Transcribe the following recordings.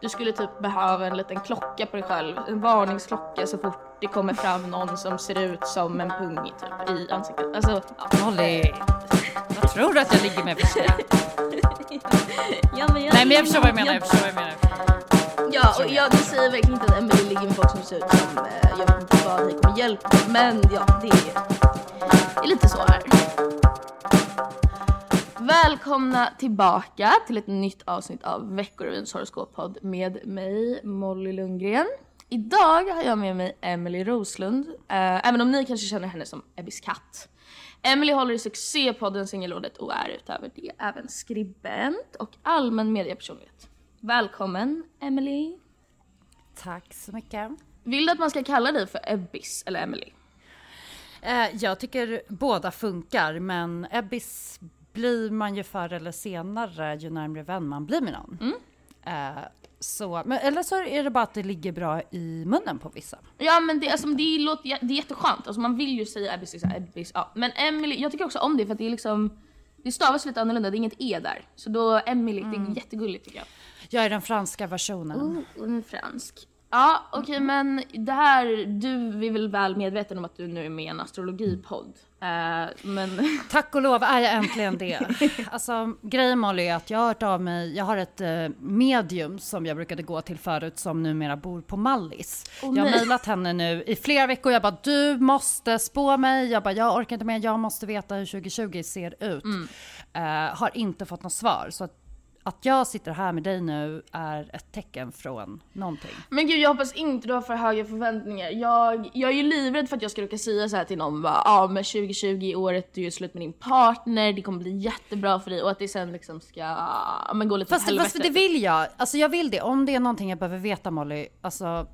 du skulle typ behöva en liten klocka på dig själv, en varningsklocka så fort det kommer fram någon som ser ut som en pung typ i ansiktet. Alltså, ja. Molly, vad tror du att jag ligger med för skratt? ja, men jag Nej men jag förstår vad jag menar, jag förstår vad jag menar. Ja, och jag säger verkligen inte att Emelie ligger med folk som ser ut som eh, jag vet inte vad ni kommer hjälpa men ja, det är, det är lite så här. Välkomna tillbaka till ett nytt avsnitt av Veckorevyns horoskopodd med mig Molly Lundgren. Idag har jag med mig Emily Roslund, äh, även om ni kanske känner henne som Ebbis katt. Emily håller i succépodden Singelrådet och är utöver det även skribent och allmän mediepersonlighet. Välkommen Emily. Tack så mycket. Vill du att man ska kalla dig för Ebbis eller Emily? Eh, jag tycker båda funkar men Ebbis blir man ju förr eller senare ju närmre vän man blir med någon. Mm. Eh, så, men, eller så är det bara att det ligger bra i munnen på vissa. Ja men det, alltså, det, låter, det är jätteskönt, alltså, man vill ju säga Ebbis, liksom, Ebbis ja. Men Emily, jag tycker också om det för att det är liksom det stavas lite annorlunda, det är inget e där. Så då Emily, mm. det är mm. jättegulligt tycker jag. Jag är den franska versionen. Oh, en fransk. Ja, okej, okay, men det här, du är väl väl medveten om att du nu är med i en astrologipodd. Uh, men... Tack och lov är jag äntligen det. Alltså, grejen Molly är att jag har hört av mig, jag har ett uh, medium som jag brukade gå till förut som numera bor på Mallis. Oh, jag har mejlat henne nu i flera veckor, jag bara du måste spå mig, jag bara jag orkar inte mer, jag måste veta hur 2020 ser ut. Mm. Uh, har inte fått något svar, så att att jag sitter här med dig nu är ett tecken från någonting. Men gud, jag hoppas inte du har för höga förväntningar. Jag, jag är ju livrädd för att jag ska råka säga så här till någon bara, ja ah, men 2020 är året du är slut med din partner, det kommer bli jättebra för dig och att det sen liksom ska, ja men gå lite fast, helvete. Fast det vill jag, alltså jag vill det. Om det är någonting jag behöver veta Molly, alltså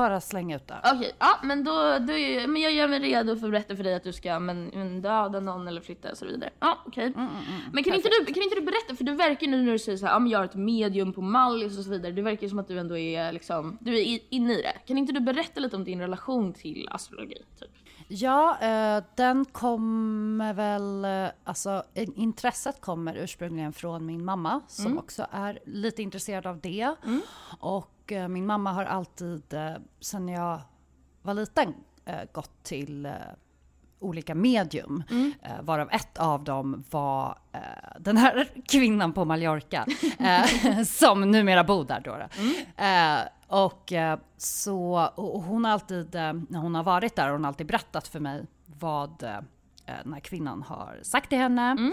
bara släng ut det. Okej, okay, ja men då, då men jag gör mig redo för att berätta för dig att du ska men, döda någon eller flytta och så vidare. Ja okej. Okay. Mm, mm, mm, men kan inte, du, kan inte du berätta, för du verkar nu när du säger så här, ja men jag har ett medium på Mallis och så vidare. Det verkar som att du ändå är liksom, du är inne i det. Kan inte du berätta lite om din relation till astrologi? Typ? Ja, eh, den kommer väl, eh, alltså intresset kommer ursprungligen från min mamma som mm. också är lite intresserad av det. Mm. Och Eh, min mamma har alltid, eh, sen jag var liten, eh, gått till olika medium. Mm. varav ett av dem var den här kvinnan på Mallorca som numera bor där. Då. Mm. och så, och hon har alltid, när hon har varit där, hon har alltid berättat för mig vad den här kvinnan har sagt till henne. Mm.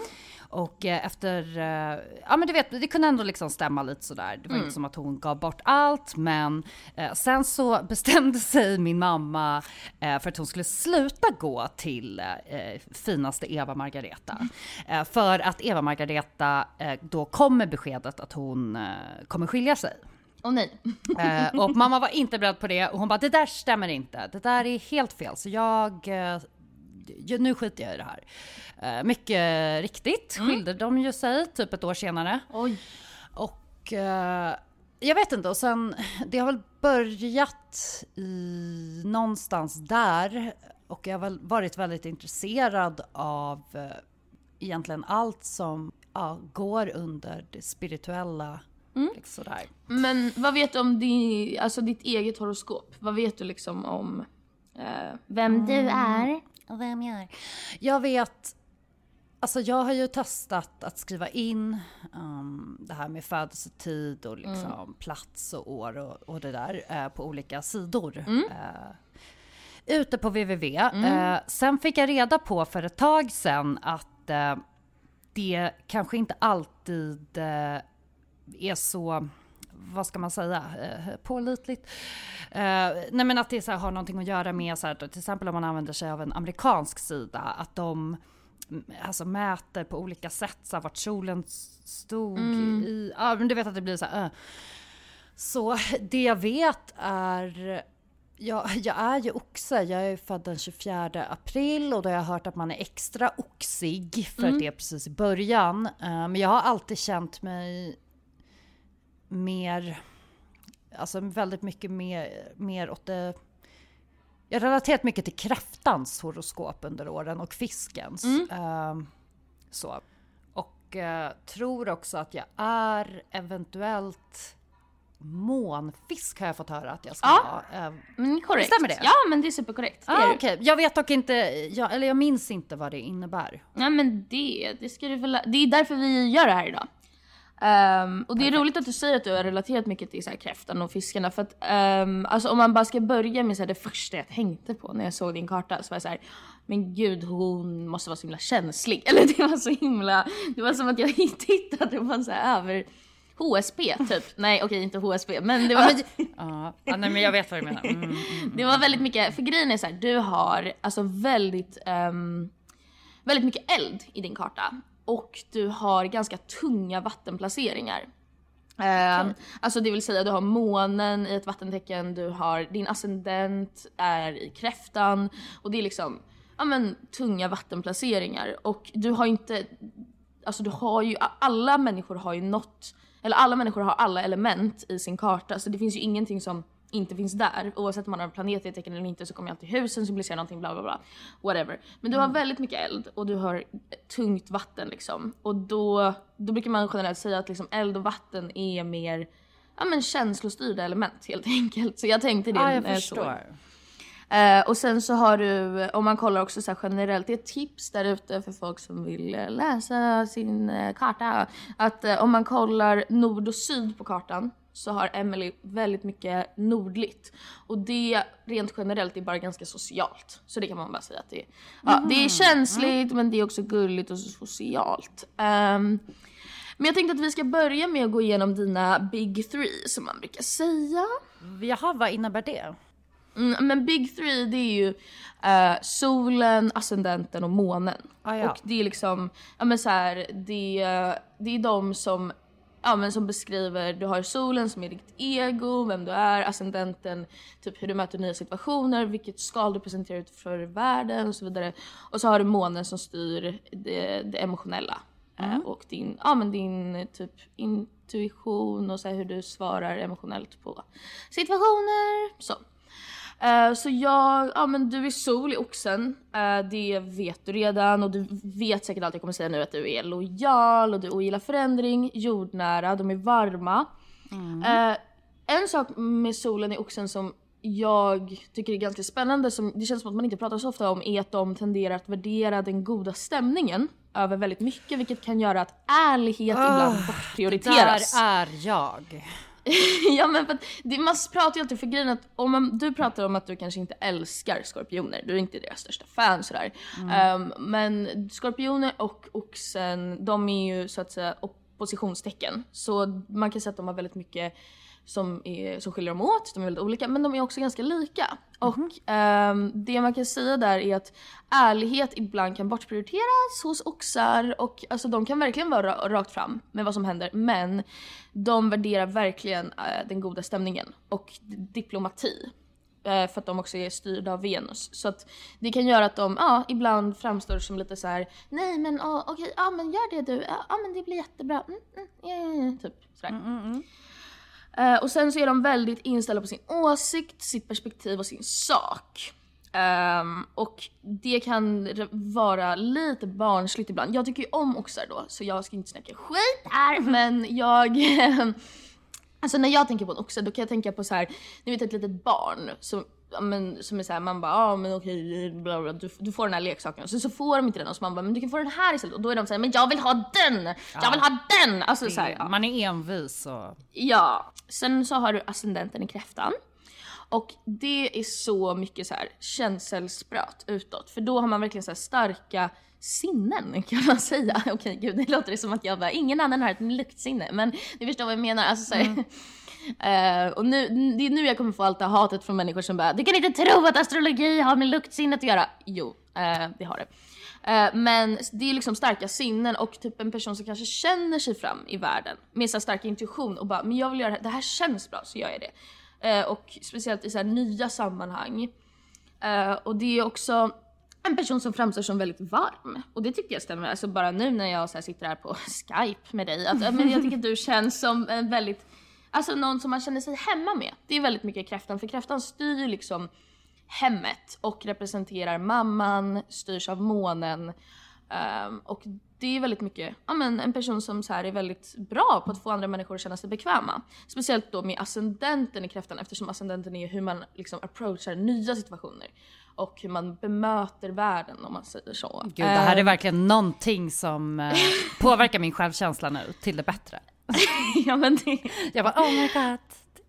Och eh, efter, eh, ja men du vet, det kunde ändå liksom stämma lite sådär. Det var mm. inte som att hon gav bort allt, men eh, sen så bestämde sig min mamma för att hon skulle sluta gå till finaste Eva Margareta. Mm. för att Eva Margareta, då kom med beskedet att hon kommer skilja sig. Oh, nej. eh, och mamma var inte beredd på det och hon bara det där stämmer inte. Det där är helt fel så jag, eh, nu skiter jag i det här. Eh, mycket riktigt mm. skilde de ju sig typ ett år senare. Oj. Och eh, jag vet inte, och sen det har väl börjat i någonstans där och jag har väl varit väldigt intresserad av eh, egentligen allt som ja, går under det spirituella. Mm. Liksom sådär. Men vad vet du om din, alltså ditt eget horoskop? Vad vet du liksom om eh, vem mm. du är? Vem jag är? Jag vet Alltså jag har ju testat att skriva in um, det här med födelsetid och liksom mm. plats och år och, och det där uh, på olika sidor. Mm. Uh, ute på www. Mm. Uh, sen fick jag reda på för ett tag sedan att det kanske inte alltid är så vad ska man säga, eh, pålitligt. Eh, nej men att det så här, har någonting att göra med, så här, till exempel om man använder sig av en amerikansk sida, att de alltså mäter på olika sätt så här, vart solen stod mm. i, ja men du vet att det blir så här, uh. Så det jag vet är jag, jag är ju oxe, jag är född den 24 april och då har jag hört att man är extra oxig för mm. det är precis i början. Men jag har alltid känt mig mer, alltså väldigt mycket mer, mer åt det jag har relaterat mycket till kräftans horoskop under åren och fiskens. Mm. Uh, så. Och uh, tror också att jag är eventuellt månfisk har jag fått höra att jag ska Ja. ha. Eh, Men korrekt. Stämmer det? Ja men det är superkorrekt. Det ah, okej. Jag vet dock inte, jag, eller jag minns inte vad det innebär. Ja men det, det ska du väl, det är därför vi gör det här idag. Ehm, och det är roligt att du säger att du har relaterat mycket till så här kräftan och fiskarna för att ehm, alltså om man bara ska börja med så här, det första jag tänkte på när jag såg din karta så var jag så här, men gud hon måste vara så himla känslig. Eller det var så himla, det var som att jag tittade på en så här över HSP typ. Nej okej inte HSP men det var, Ja, ah, nej men jag vet vad du menar. Mm. det var väldigt mycket, för grejen är så här, du har alltså väldigt, ehm, väldigt mycket eld i din karta. Och du har ganska tunga vattenplaceringar. Ehm, Alltså det vill säga du har månen i ett vattentecken, du har din ascendent är i kräftan och det är liksom ja men tunga vattenplaceringar och du har inte Alltså du har ju, alla människor har ju något, eller alla människor har alla element i sin karta så det finns ju ingenting som inte finns där. Oavsett om man har en planet i tecken eller inte så kommer ju alltid husen symbolisera någonting bla bla bla. Whatever. Men du har väldigt mycket eld och du har tungt vatten liksom. Och då, då brukar man generellt säga att liksom eld och vatten är mer ja, men känslostyrda element helt enkelt. Så jag tänkte det Ja, jag jag förstår. Eh, och sen så har du, om man kollar också så här generellt, det är ett tips där ute för folk som vill eh, läsa sin eh, karta. Att eh, om man kollar nord och syd på kartan så har Emily väldigt mycket nordligt. Och det rent generellt är bara ganska socialt. Så det kan man bara säga att det är. Ja, det är känsligt men det är också gulligt och socialt. Ehm, men jag tänkte att vi ska börja med att gå igenom dina big three som man brukar säga. Jaha, vad innebär det? Mm, men big three det är ju eh, solen, ascendenten och månen. Ah, ja. Och det är liksom, ja men så här, det, det är de som, ja men som beskriver, du har solen som är ditt ego, vem du är, ascendenten, typ hur du möter nya situationer, vilket skal du presenterar ut för världen och så vidare. Och så har du månen som styr det, det emotionella. Eh, och din, ja men din typ intuition och så hur du svarar emotionellt på situationer. Så. Eh, så jag, ja men du är sol i oxen, Eh, det vet du redan och du vet säkert allt jag kommer säga nu att du är lojal och du ogillar förändring, jordnära, de är varma. Eh, en sak med solen i oxen som jag tycker är ganska spännande, som det känns som att man inte pratar så ofta om, är att de tenderar att värdera den goda stämningen över väldigt mycket vilket kan göra att ärlighet ibland bortprioriteras. Där är jag. ja men för att det, man pratar ju alltid för grejen att om man, du pratar om att du kanske inte älskar skorpioner, du är inte deras största fan sådär. Ehm, men skorpioner och oxen, de är ju så att säga oppositionstecken. Så man kan säga att de har väldigt mycket som, är, som skiljer dem åt, de är väldigt olika men de är också ganska lika. Och ehm, det man kan säga där är att ärlighet ibland kan bortprioriteras hos oxar och alltså de kan verkligen vara ra- rakt fram med vad som händer men de värderar verkligen eh, den goda stämningen och diplomati. Eh, för att de också är styrda av Venus. Så att det kan göra att de ja, ibland framstår som lite så här: nej men ja, okej, ja men gör det du, ja men det blir jättebra. Mm, mm, ja, typ sådär. Eh, och sen så är de väldigt inställda på sin åsikt, sitt perspektiv och sin sak. Ehm, och det kan vara lite barnsligt ibland. Jag tycker ju om oxar då, så jag ska inte snacka skit här, men jag... alltså när jag tänker på en oxe, då kan jag tänka på så här, ni vet ett litet barn som men, som är såhär, man bara ja ah, men okej, bla, bla, du, du får den här leksaken och så, så får de inte den och så man bara men du kan få den här istället och då är de såhär men jag vill ha den! Jag vill ha den! Alltså så här, ja. Man är envis och... Ja, sen så har du ascendenten i kräftan. Och det är så mycket så här känselspröt utåt. För då har man verkligen så starka sinnen kan man säga. Okej gud, det låter det som att jag bara, ingen annan har ett luktsinne. Men ni förstår vad jag menar. Alltså, så här, Uh, och nu, det är nu jag kommer få allt det här hatet från människor som bara, du kan inte tro att astrologi har med luktsinnet att göra. Jo, uh, det har det. Uh, men det är liksom starka sinnen och typ en person som kanske känner sig fram i världen med så stark intuition och bara, men jag vill göra det här, det här känns bra så gör jag det. Och speciellt i så här nya sammanhang. Och det är också en person som framstår som väldigt varm. Och det tycker jag stämmer. Alltså bara nu när jag så här sitter här på Skype med dig. Att, men jag tycker att du känns som en väldigt, alltså någon som man känner sig hemma med. Det är väldigt mycket kräftan. För kräftan styr liksom hemmet och representerar mamman, styrs av månen. Um, och det är väldigt mycket, ja men en person som så här är väldigt bra på att få andra människor att känna sig bekväma. Speciellt då med ascendenten i kräftan eftersom ascendenten är hur man liksom approachar nya situationer. Och hur man bemöter världen om man säger så. Gud, det här är ehm. verkligen någonting som eh, påverkar min självkänsla nu till det bättre. ja men det... Jag bara oh my god.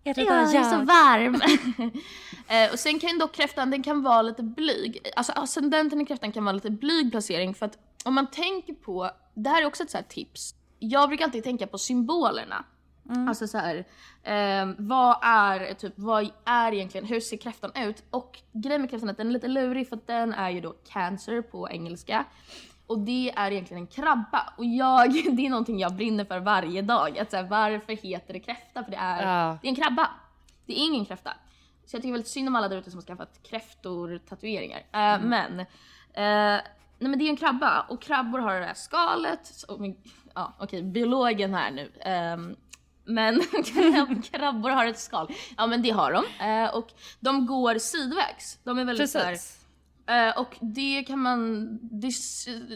Är det jag är så varm. eh, och sen kan dock kräftan, den kan vara lite blyg. Alltså ascendenten i kräftan kan vara lite blyg placering för att om man tänker på, det här är också ett så tips. Jag brukar alltid tänka på symbolerna. Mm. Alltså så här, eh, vad är typ, vad är egentligen, hur ser kräftan ut? Och grejen med kräftan är att den är lite lurig för att den är ju då cancer på engelska. Och det är egentligen en krabba. Och jag, det är någonting jag brinner för varje dag. Att så här, varför heter det kräfta? För det är, ja. det är en krabba. Det är ingen kräfta. Så jag tycker väldigt synd om alla där ute som har skaffat kräftor-tatueringar. Uh, mm. Men, uh, nej men det är en krabba och krabbor har det här skalet. Ja, okej, biologen här nu. Um, men krabbor har ett skal. Ja men det har de. Uh, och de går sidvägs. De är väldigt Precis. Uh, och det kan man, det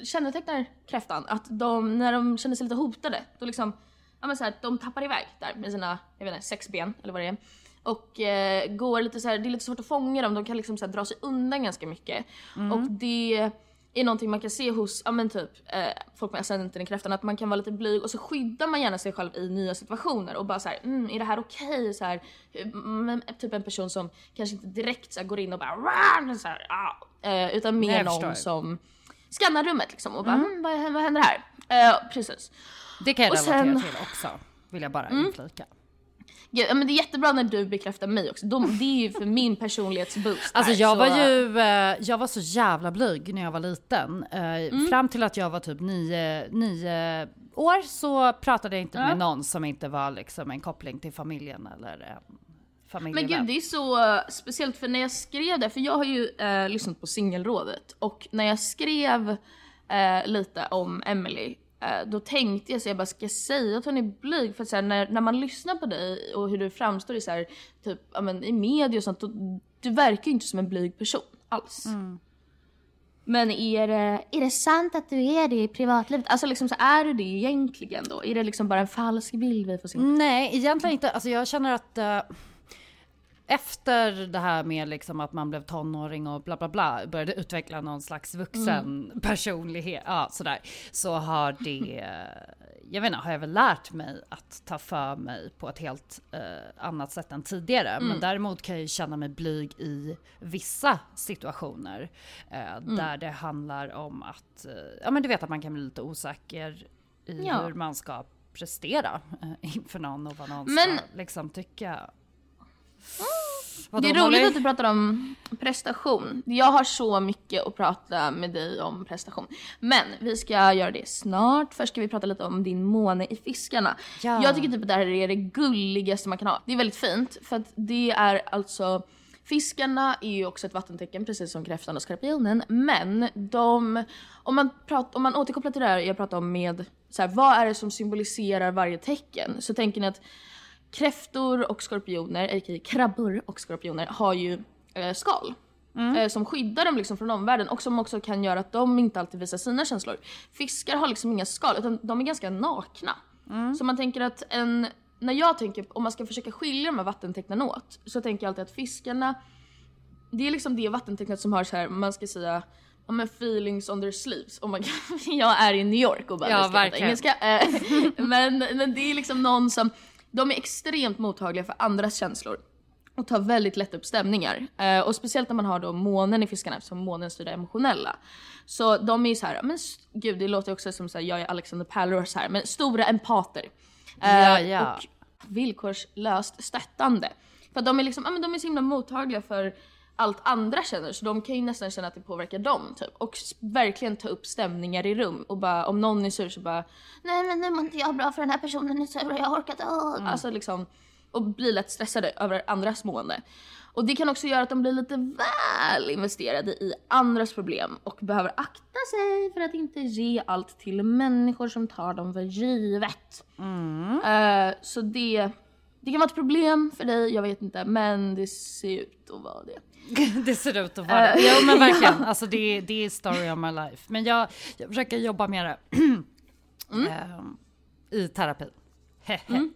kännetecknar kräftan att de, när de känner sig lite hotade, då liksom, ja men så här, de tappar iväg där med sina, jag vet inte, sex ben eller vad det är. Och uh, går lite så här, det är lite svårt att fånga dem, de kan liksom så här, dra sig undan ganska mycket. Mm. Och det är någonting man kan se hos ja, men typ, eh, folk med ascendenten i kräftan, att man kan vara lite blyg och så skyddar man gärna sig själv i nya situationer och bara så här, mm, är det här okej? Okay? Så här, mm, typ en person som kanske inte direkt så här, går in och bara så här, ah, eh, utan mer någon som skannar rummet liksom och bara mm. mm vad, vad händer här? Eh, precis. Det kan jag relatera sen, till också, vill jag bara mm. Ja, men det är jättebra när du bekräftar mig också. De, det är ju för min personlighetsboost. Alltså jag så... var ju, eh, jag var så jävla blyg när jag var liten. Eh, mm. Fram till att jag var typ nio, nio år så pratade jag inte ja. med någon som inte var liksom en koppling till familjen eller familjen. Men gud det är så speciellt för när jag skrev det, för jag har ju eh, lyssnat på singelrådet och när jag skrev eh, lite om Emily Eh, då tänkte jag så jag bara ska jag säga att hon är blyg för att så här, när, när man lyssnar på dig och hur du framstår i så här, typ, ja, men, i media och sånt, då, du verkar ju inte som en blyg person alls. Mm. Men är det, är det sant att du är det i privatlivet? Alltså liksom så är du det egentligen då? Är det liksom bara en falsk bild vi får se? Nej, egentligen inte. Alltså jag känner att uh efter det här med liksom att man blev tonåring och bla bla bla, började utveckla någon slags vuxen mm. personlighet, ja sådär, så har det, jag vet inte, har jag väl lärt mig att ta för mig på ett helt eh, annat sätt än tidigare. Mm. Men däremot kan jag ju känna mig blyg i vissa situationer eh, mm. där det handlar om att, eh, ja men du vet att man kan bli lite osäker i ja. hur man ska prestera eh, inför någon och vad någon men... ska liksom tycka. Vadå, det är roligt att du pratar om prestation. Jag har så mycket att prata med dig om prestation. Men vi ska göra det snart. Först ska vi prata lite om din måne i fiskarna. Ja. Jag tycker typ att det här är det gulligaste man kan ha. Det är väldigt fint för att det är alltså Fiskarna är ju också ett vattentecken precis som kräftan och skorpionen. Men de, om man, prat, om man återkopplar till det här jag pratade om med så här, vad är det som symboliserar varje tecken? Så tänker ni att kräftor och skorpioner, a.k.a. krabbor och skorpioner, har ju eh, skal. Mm. Eh, som skyddar dem liksom från omvärlden och som också kan göra att de inte alltid visar sina känslor. Fiskar har liksom inga skal utan de är ganska nakna. Mm. Så man tänker att en, när jag tänker, om man ska försöka skilja de här vattentecknen åt, så tänker jag alltid att fiskarna, det är liksom det vattentecknet som har så här, man ska säga Ja men feelings on their sleeves. Oh my God. jag är i New York och bara ja, ska engelska. Eh, men, men det är liksom någon som, de är extremt mottagliga för andras känslor och tar väldigt lätt upp stämningar. Eh, och speciellt när man har då månen i fiskarna eftersom månen styr det emotionella. Så de är ju så här, men gud det låter också som så här, jag är Alexander Pärlros här, men stora empater. Eh, ja, ja. Och villkorslöst stöttande. För att de är liksom, ja men de är så himla mottagliga för allt andra känner så de kan ju nästan känna att det påverkar dem typ. Och verkligen ta upp stämningar i rum och bara om någon är sur så bara Nej men nu mår inte jag bra för den här personen är sur och jag orkar inte. Mm. Alltså liksom och blir lätt stressade över andras mående. Och det kan också göra att de blir lite väl investerade i andras problem och behöver akta sig för att inte ge allt till människor som tar dem för givet. Mm. Uh, så det Det kan vara ett problem för dig, jag vet inte, men det ser ut att vara det. det ser ut att vara det. Ja men verkligen, alltså det, det är story of my life. Men jag, jag försöker jobba med det mm. um, i terapi. mm.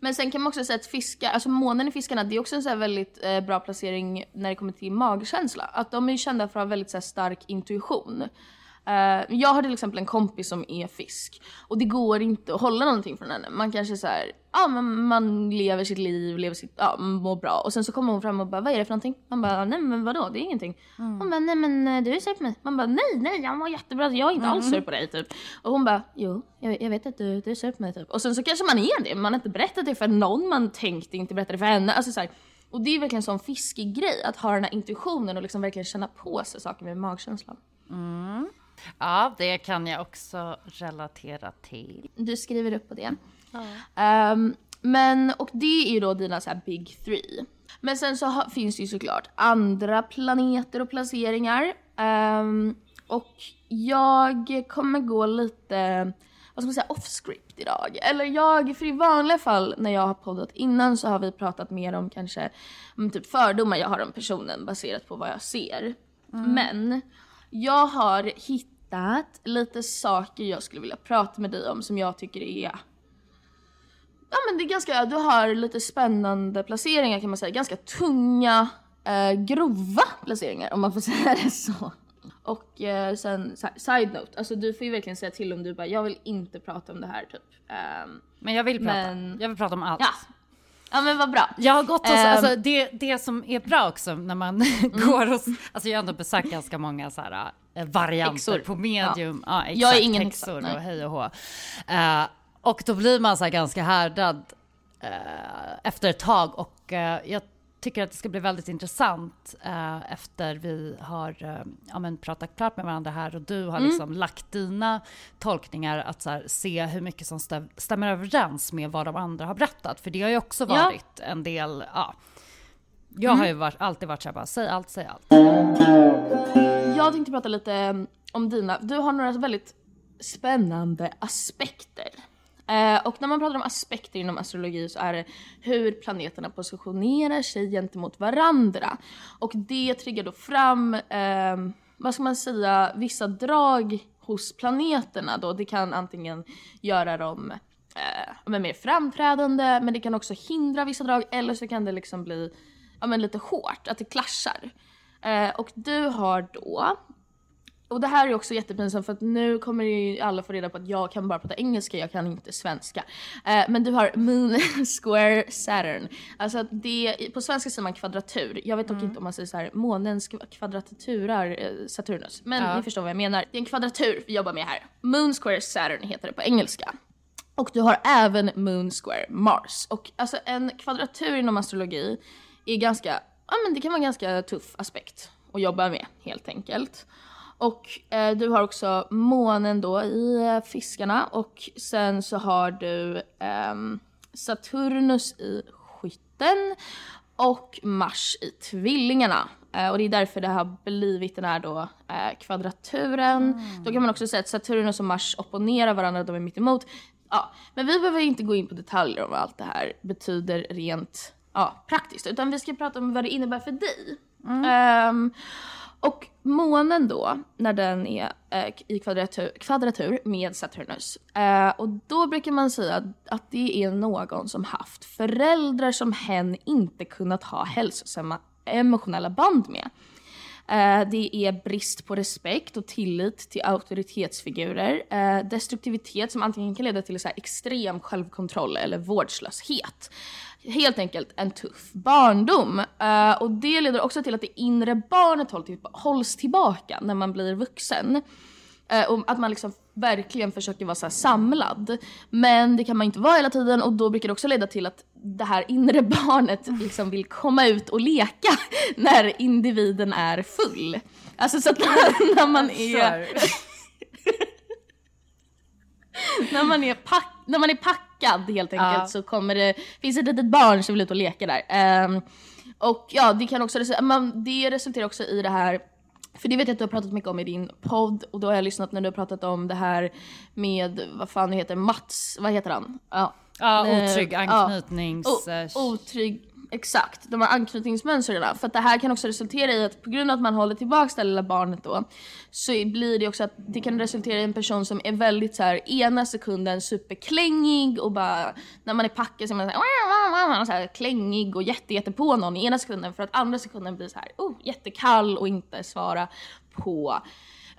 Men sen kan man också säga att fiskar, alltså månen i fiskarna, det är också en så väldigt eh, bra placering när det kommer till magkänsla. Att de är kända för att ha väldigt så stark intuition. Uh, jag har till exempel en kompis som är fisk och det går inte att hålla någonting från henne. Man kanske så här, ja men man lever sitt liv, lever sitt, ja mår bra och sen så kommer hon fram och bara vad är det för någonting? Man bara nej men vadå det är ingenting. Mm. Hon bara nej men eh, du är sur på mig. Man bara nej nej jag mår jättebra jag är inte mm. alls sur på dig typ. Och hon bara jo jag, jag vet att du, du är sur på mig typ. Och sen så kanske man är det, man har inte berättat det för någon man tänkte inte berätta det för henne. Alltså så här, och det är verkligen en sån fiskig grej att ha den här intuitionen och liksom verkligen känna på sig saker med magkänslan. Mm. Ja, det kan jag också relatera till. Du skriver upp på det. Ja. Um, men, och det är ju då dina så här big three. Men sen så ha, finns det ju såklart andra planeter och placeringar. Um, och jag kommer gå lite, vad ska man säga, off script idag. Eller jag, för i vanliga fall när jag har poddat innan så har vi pratat mer om kanske om typ fördomar jag har om personen baserat på vad jag ser. Mm. Men jag har hittat lite saker jag skulle vilja prata med dig om som jag tycker är Ja men det är ganska, du har lite spännande placeringar kan man säga, ganska tunga, eh, grova placeringar om man får säga det så. Och eh, sen side note, alltså du får ju verkligen säga till om du bara jag vill inte prata om det här typ. Um, men jag vill prata, men... jag vill prata om allt. Ja. Ja men vad bra. Jag har gått hos, um, alltså det, det som är bra också när man mm. går hos, alltså jag har ändå besökt ganska många så här varianter Häxor. på medium. Ja. ja exakt, jag är ingen häxor och hej och hå. Uh, och då blir man så ganska härdad uh, efter ett tag och uh, jag tycker att det ska bli väldigt intressant eh, efter vi har eh, ja, men pratat klart med varandra här och du har mm. liksom lagt dina tolkningar att här, se hur mycket som stäm stämmer överens med vad de andra har berättat. För det har ju också varit ja. en del, ja. Jag mm. har ju varit, alltid varit såhär bara, säg allt, säg allt. Jag tänkte prata lite mm, om dina, du har några väldigt spännande aspekter Eh, och när man pratar om aspekter inom astrologi så är det hur planeterna positionerar sig gentemot varandra. Och det triggar då fram, eh, vad ska man säga, vissa drag hos planeterna då. Det kan antingen göra dem eh, mer framträdande men det kan också hindra vissa drag eller så kan det liksom bli ja, men lite hårt, att det klaschar. Eh, och du har då och det här är också jättepinsamt för att nu kommer ju alla få reda på att jag kan bara prata engelska, jag kan inte svenska. Eh, men du har Moon Square Saturn. Alltså det, på svenska säger man kvadratur. Jag vet dock mm. inte om man säger så här månens kvadraturar eh, Saturnus. Men ja. ni förstår vad jag menar. Det är en kvadratur vi jobbar med här. Moon Square Saturn heter det på engelska. Och du har även Moon Square Mars. Och alltså en kvadratur inom astrologi är ganska, ja men det kan vara en ganska tuff aspekt att jobba med helt enkelt. Och eh, du har också månen då i eh, fiskarna och sen så har du eh, Saturnus i skytten och Mars i tvillingarna. Eh, och det är därför det har blivit den här då eh, kvadraturen. Mm. Då kan man också säga att Saturnus och Mars opponerar varandra, de är mitt emot. Ja, men vi behöver inte gå in på detaljer om vad allt det här betyder rent ja, praktiskt. Utan vi ska prata om vad det innebär för dig. Mm. Ehm, och månen då, när den är eh, i kvadratur, kvadratur med Saturnus. Eh, och då brukar man säga att det är någon som haft föräldrar som hen inte kunnat ha hälsosamma emotionella band med. Eh, det är brist på respekt och tillit till auktoritetsfigurer. Eh, destruktivitet som antingen kan leda till så extrem självkontroll eller vårdslöshet helt enkelt en tuff barndom. Eh, och det leder också till att det inre barnet hålls tillbaka när man blir vuxen. Uh, och att man liksom verkligen försöker vara så samlad. Men det kan man inte vara hela tiden och då brukar det också leda till att det här inre barnet liksom vill komma ut och leka när individen är full. Alltså så att när man är... när, man är pack, när man är packad helt enkelt ja. så kommer det, finns ett litet barn som vill ut och leka där. Um, och ja, det kan också man, det resulterar också i det här för det vet jag att du har pratat mycket om i din podd och då har jag lyssnat när du har pratat om det här med, vad fan det heter, Mats, vad heter han? Ja, Ja, Eh, otrygg ja. anknytnings... O- eh, otrygg, exakt, de här anknytningsmönstren. För att det här kan också resultera i att på grund av att man håller tillbaka det lilla barnet då så blir det också att det kan resultera i en person som är väldigt så här ena sekunden superklängig och bara när man är packad så är man så här, så här klängig och jätte, jätte på någon i ena sekunden för att andra sekunden blir så här oh, jättekall och inte svara på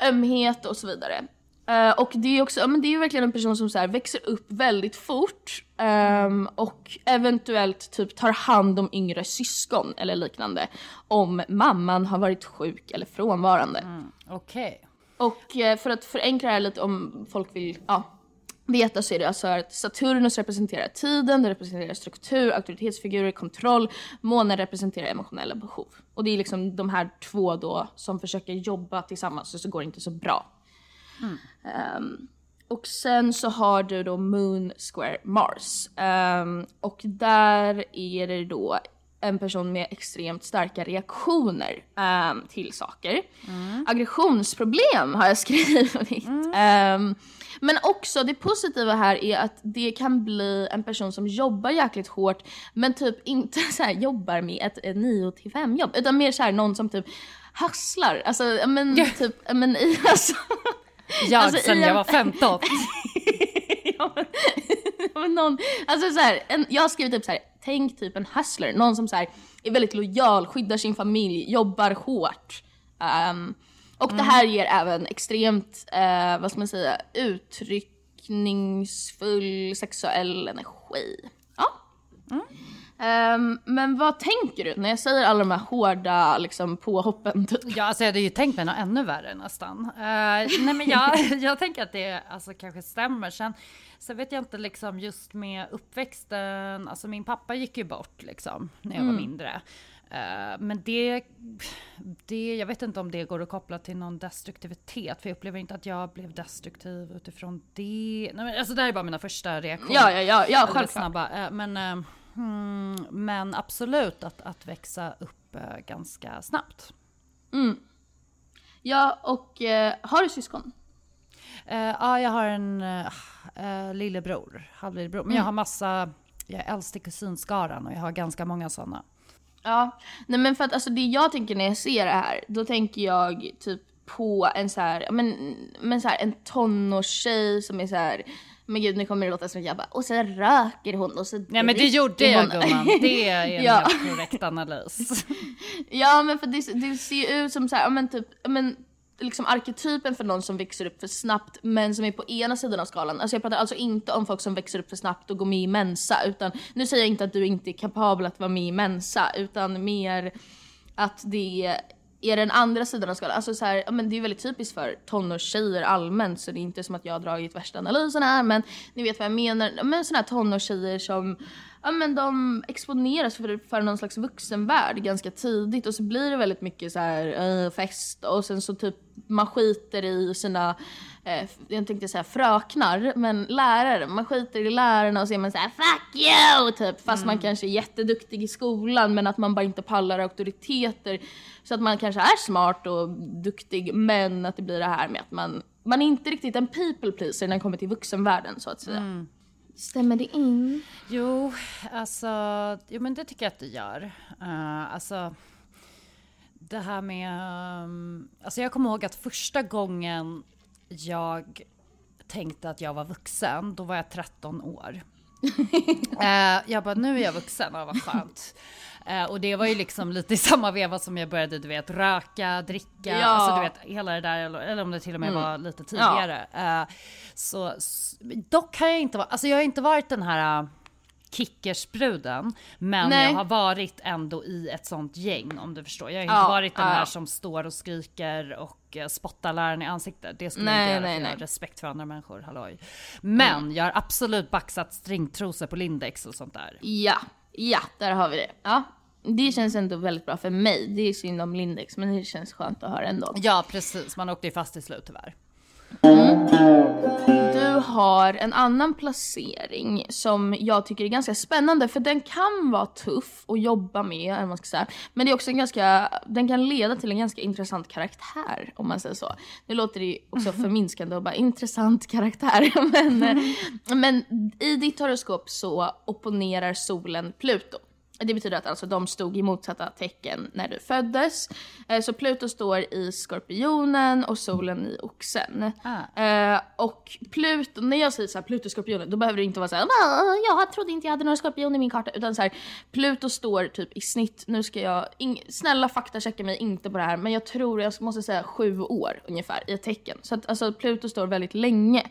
ömhet och så vidare. Eh, och det är också, ja, men det är ju verkligen en person som så här växer upp väldigt fort ehm, och eventuellt typ tar hand om yngre syskon eller liknande om mamman har varit sjuk eller frånvarande. Okej. Och eh, för att förenkla det här lite om folk vill ja, veta så är det alltså att Saturnus representerar tiden, det representerar struktur, auktoritetsfigurer, kontroll, månen representerar emotionella behov. Och det är liksom de här två då som försöker jobba tillsammans och så går det inte så bra. Ehm, och sen så har du då Moon Square Mars. Ehm, och där är det då en person med extremt starka reaktioner ehm, till saker. Aggressionsproblem har jag skrivit. Ehm, men också det positiva här är att det kan bli en person som jobbar jäkligt hårt men typ inte så jobbar med ett, ett 9 till 5 jobb utan mer så här någon som typ hasslar. Alltså men typ, men i alltså Jag Alltså, sen jag var 15. ja, men, ja, men någon, alltså så här, en, jag skrivit typ så här, tänk typ en hustler, någon som så här, är väldigt lojal, skyddar sin familj, jobbar hårt. Ehm, och det här ger även extremt, eh, vad ska man säga, uttryckningsfull sexuell energi. Ja. Ehm, men vad tänker du när jag säger alla de här hårda liksom, påhoppen? Typ? Ja, alltså jag hade ju tänkt mig något ännu värre nästan. Eh, nej men jag, jag tänker att det alltså, kanske stämmer. Sen, sen vet jag inte liksom just med uppväxten, alltså min pappa gick ju bort liksom när jag var mindre. Eh, men det, det, jag vet inte om det går att koppla till någon destruktivitet, för jag upplever inte att jag blev destruktiv utifrån det. Nej, men, alltså det här är bara mina första reaktioner. Ja, ja, ja, ja självklart. snabba. Eh, Men, eh, hmm, men absolut att, att växa upp eh, ganska snabbt. Ja, och eh, har du syskon? Eh, ja, jag har en uh, lillebror, halvlillebror. Men jag har massa, jag är äldst i kusinskaran och jag har ganska många sådana. Ja, nej men för att alltså det jag tänker när jag ser det här, då tänker jag typ på en så här, men, men så här en tonårstjej som är så här, men gud nu kommer det låta som att jag bara, och så röker hon och så Nej men det gjorde jag hon." gumman, det är en Ja. helt korrekt analys. Ja men för det, det ser ju ut som så här, men typ, men liksom arketypen för någon som växer upp för snabbt men som är på ena sidan av skalan. Alltså jag pratar alltså inte om folk som växer upp för snabbt och går med i Mensa utan nu säger jag inte att du inte är kapabel att vara med i Mensa utan mer att det är den andra sidan av skalan. Alltså så här, men det är väldigt typiskt för tonårstjejer allmänt så det är inte som att jag har dragit värsta analysen här men ni vet vad jag menar. Men sådana här tonårstjejer som ja, men de exponeras för, för någon slags vuxenvärld ganska tidigt och så blir det väldigt mycket så här eh, fest och sen så typ man skiter i sina eh, jag tänkte säga fröknar, men lärare. Man skiter i lärarna och så är man så här fuck you typ. Fast man kanske är jätteduktig i skolan men att man bara inte pallar auktoriteter. Så att man kanske är smart och duktig men att det blir det här med att man, man är inte riktigt en people pleaser när det kommer till vuxenvärlden så att säga. Stämmer det in? Jo, alltså, jo men det tycker jag att det gör. Uh, alltså, det här med, um, alltså jag kommer ihåg att första gången jag tänkte att jag var vuxen, då var jag 13 år. Eh, jag bara, nu är jag vuxen, ja, vad skönt. Eh, och det var ju liksom lite i samma veva som jag började, du vet, röka, dricka, Ja. Mm. alltså du vet, hela det där, eller, eller om det till och med var lite tidigare. Eh, så, dock har jag inte varit, alltså jag har inte varit den här uh, kickersbruden, men Nej. jag har varit ändå i ett sånt gäng om du förstår. Jag har inte Ja, varit den ja. här som står och skriker och eh, spottar läraren i ansiktet. Det skulle jag Nej, inte göra nej, jag nej. har respekt för andra människor, halloj. Men jag har absolut baxat stringtrosor på Lindex och sånt där. Ja, ja, där har vi det. Ja, det känns ändå väldigt bra för mig. Det är synd om Lindex, men det känns skönt att höra ändå. Ja precis, man åkte ju fast till slut tyvärr. Du har en annan placering som jag tycker är ganska spännande för den kan vara tuff att jobba med, eller man ska säga. Men det är också en ganska, den kan leda till en ganska intressant karaktär om man säger så. Nu låter det också förminskande och bara intressant karaktär men, eh, men i ditt horoskop så opponerar solen Pluto. Det betyder att alltså de stod i motsatta tecken när du föddes. Eh, så Pluto står i Skorpionen och solen i Oxen. Ah. Eh, och Pluto, när jag säger så här, Pluto Skorpionen, då behöver det inte vara så här, "Ah, jag trodde inte jag hade några skorpioner i min karta. Utan så här, Pluto står typ i snitt, nu ska jag, ing, snälla faktachecka mig inte på det här, men jag tror jag måste säga sju år ungefär i ett tecken. Så att alltså Pluto står väldigt länge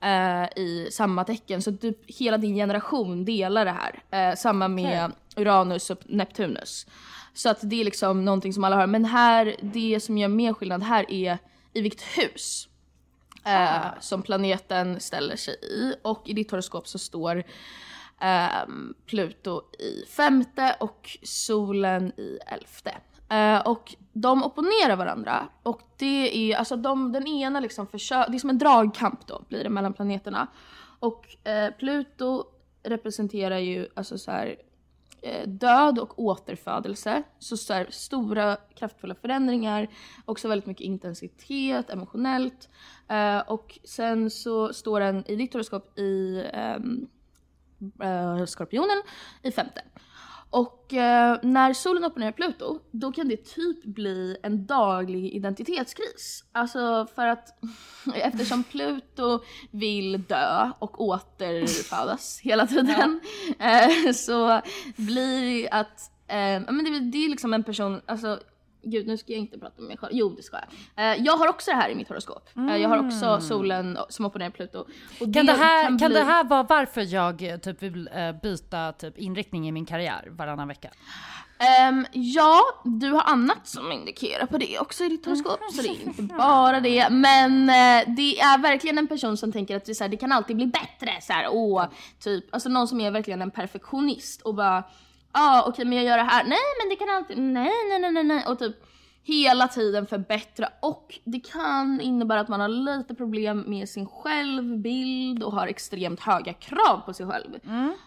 eh, i samma tecken. Så typ hela din generation delar det här. Eh, samma med Uranus och Neptunus. Så att det är liksom någonting som alla har. Men här, det som gör mer skillnad här är i vilket hus eh, som planeten ställer sig i. Och i ditt horoskop så står ehm, Pluto i femte och solen i elfte. Eh, och de opponerar varandra och det är alltså de, den ena liksom försöker, det är som en dragkamp då blir det mellan planeterna. Och eh, Pluto representerar ju alltså så här, eh, död och återfödelse. Så, så här, stora kraftfulla förändringar, också väldigt mycket intensitet emotionellt. Eh, och sen så står den i ditt horoskop i ehm, eh, Skorpionen i femte. Och eh, när solen opponerar Pluto, då kan det typ bli en daglig identitetskris. Alltså för att eftersom Pluto vill dö och återfödas hela tiden eh, så blir att, eh, men det, det är liksom en person, alltså Gud, nu ska jag inte prata med mig själv. Jo, det ska jag. Eh, jag har också det här i mitt horoskop. Eh, jag har också solen som opponerar Pluto. Och Kan det, här, kan, bli- det här vara varför jag eh, typ vill byta typ inriktning i min karriär varannan vecka? Ehm, ja, du har annat som indikerar på det också i ditt horoskop, så det är inte bara det. Men eh, det är verkligen en person som tänker att det, så här, det kan alltid bli bättre. Så här, åh, typ, alltså någon som är verkligen en perfektionist och bara, ah, okej men jag gör det här, nej men det kan alltid, nej nej nej nej nej och typ hela tiden förbättra och det kan innebära att man har lite problem med sin självbild och har extremt höga krav på sig själv.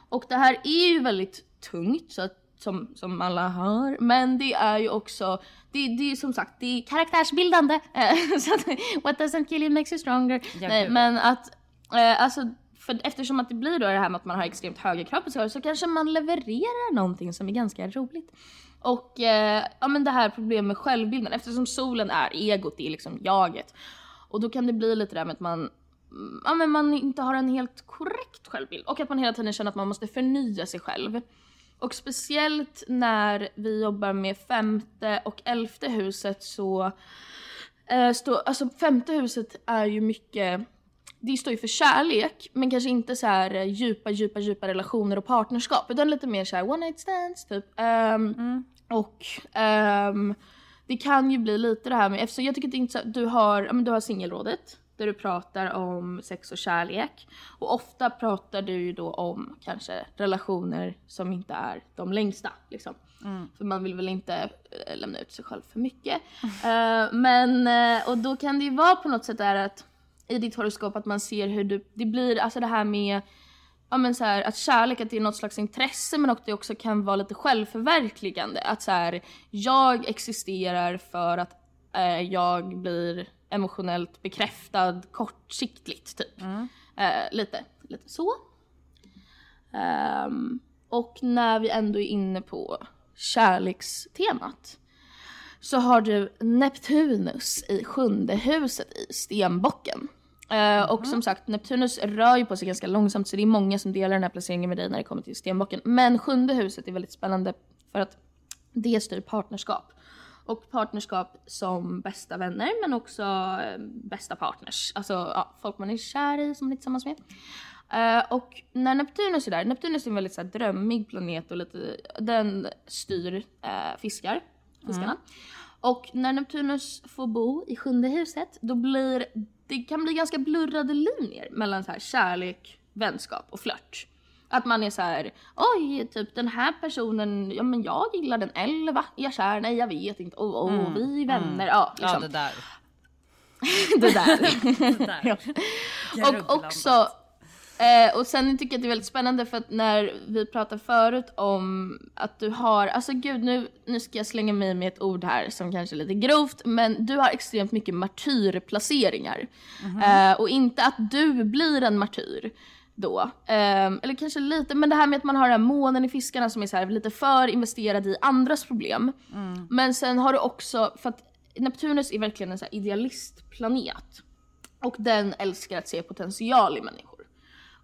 Och det här är ju väldigt tungt så att, som, som alla hör, men det är ju också, det, det är som sagt, det är karaktärsbildande. Så att, what doesn't kill you makes you stronger. Ja, Nej, men att, eh, alltså för eftersom att det blir då det här med att man har extremt höga krav på sig själv så kanske man levererar någonting som är ganska roligt. Och eh, ja men det här problemet med självbilden eftersom solen är egot, det är liksom jaget. Och då kan det bli lite det där med att man, mm, ja men man inte har en helt korrekt självbild och att man hela tiden känner att man måste förnya sig själv. Och speciellt när vi jobbar med femte och elfte huset så eh, stå, alltså femte huset är ju mycket det står ju för kärlek men kanske inte så här eh, djupa, djupa, djupa relationer och partnerskap utan lite mer så här one night stands typ. Ehm, Och ehm, det kan ju bli lite det här med, eftersom jag tycker att det är inte så, du har, ja, men du har singelrådet där du pratar om sex och kärlek och ofta pratar du ju då om kanske relationer som inte är de längsta liksom. För man vill väl inte eh, lämna ut sig själv för mycket. Eh, men, eh, och då kan det ju vara på något sätt där att i ditt horoskop att man ser hur du, det blir alltså det här med ja men så här, att kärlek att det är något slags intresse men att det också kan vara lite självförverkligande. Att så här, jag existerar för att eh, jag blir emotionellt bekräftad kortsiktigt typ. Eh, lite, lite så. Ehm, och när vi ändå är inne på kärlekstemat så har du Neptunus i sjunde huset i stenbocken. Eh, och som sagt, Neptunus rör ju på sig ganska långsamt så det är många som delar den här placeringen med dig när det kommer till stenbocken. Men sjunde huset är väldigt spännande för att det styr partnerskap. Och partnerskap som bästa vänner men också eh, bästa partners. Alltså ja, folk man är kär i som man är tillsammans med. Eh, och när Neptunus är där, Neptunus är en väldigt så här, drömmig planet och lite, den styr eh, fiskar, fiskarna. Och när Neptunus får bo i sjunde huset då blir det kan bli ganska blurrade linjer mellan så här kärlek, vänskap och flört. Att man är så här, oj, typ den här personen, ja men jag gillar den, eller va? Är jag kär? Nej jag vet inte, oh, oh, vi är vänner, ja liksom. Ja, det där. det där. Det där. och också, eh, och sen tycker jag att det är väldigt spännande för att när vi pratade förut om att du har, alltså gud nu, nu ska jag slänga mig med ett ord här som kanske är lite grovt, men du har extremt mycket martyrplaceringar. Eh, och inte att du blir en martyr då. Ehm, eller kanske lite, men det här med att man har den här månen i fiskarna som är så här lite för investerad i andras problem. Men sen har du också, för att Neptunus är verkligen en så här idealistplanet. Och den älskar att se potential i människor.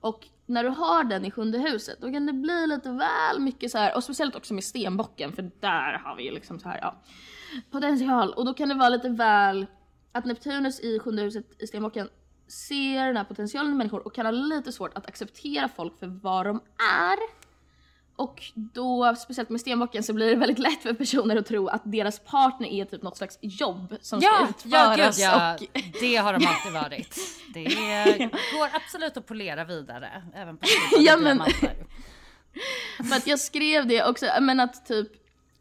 Och när du har den i sjunde huset då kan det bli lite väl mycket så här och speciellt också med stenbocken för där har vi ju liksom så här ja potential och då kan det vara lite väl att Neptunus i sjunde huset i stenbocken ser den här potentialen i människor och kan ha lite svårt att acceptera folk för vad de är. Och då, speciellt med stenbocken, så blir det väldigt lätt för personer att tro att deras partner är typ något slags jobb som Ja, ska utföras. ja, och, det har de alltid varit. Det går absolut att polera vidare, även på Ja, men-. För att jag skrev det också, men att typ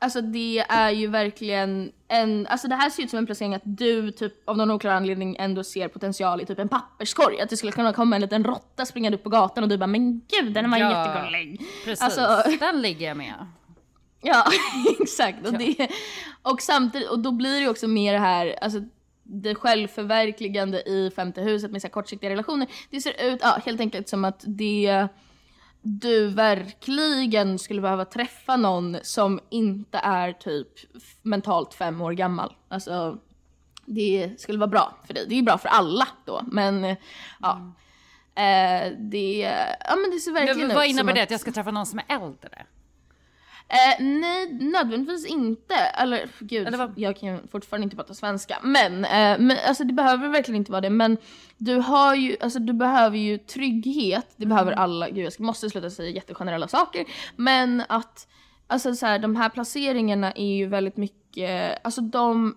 Alltså det är ju verkligen en, alltså det här ser ut som en placering att du typ av någon oklar anledning ändå ser potential i typ en papperskorg. Att det skulle kunna komma en liten råtta springande upp på gatan och du bara men gud den var Ja. jättegullig. Precis, Alltså- den ligger jag med. Ja exakt och, det, och samtidigt, och då blir det ju också mer det här, alltså det självförverkligande i femte huset med så här kortsiktiga relationer. Det ser ut, ja helt enkelt som att det du verkligen skulle behöva träffa någon som inte är typ mentalt fem år gammal. Alltså det skulle vara bra för dig. Det är bra för alla då men eh, ja. Eh, det, ja men det ser verkligen Men ut vad innebär det? att- Att jag ska träffa någon som är äldre? Eh, nej, nödvändigtvis inte. Eller gud, Eller vad- jag kan fortfarande inte prata svenska. Men, eh, men alltså, det behöver verkligen inte vara det. Men du har ju, alltså du behöver ju trygghet. Det behöver alla. Gud, jag måste sluta säga jättegenerella saker. Men att, alltså så här, de här placeringarna är ju väldigt mycket, alltså de,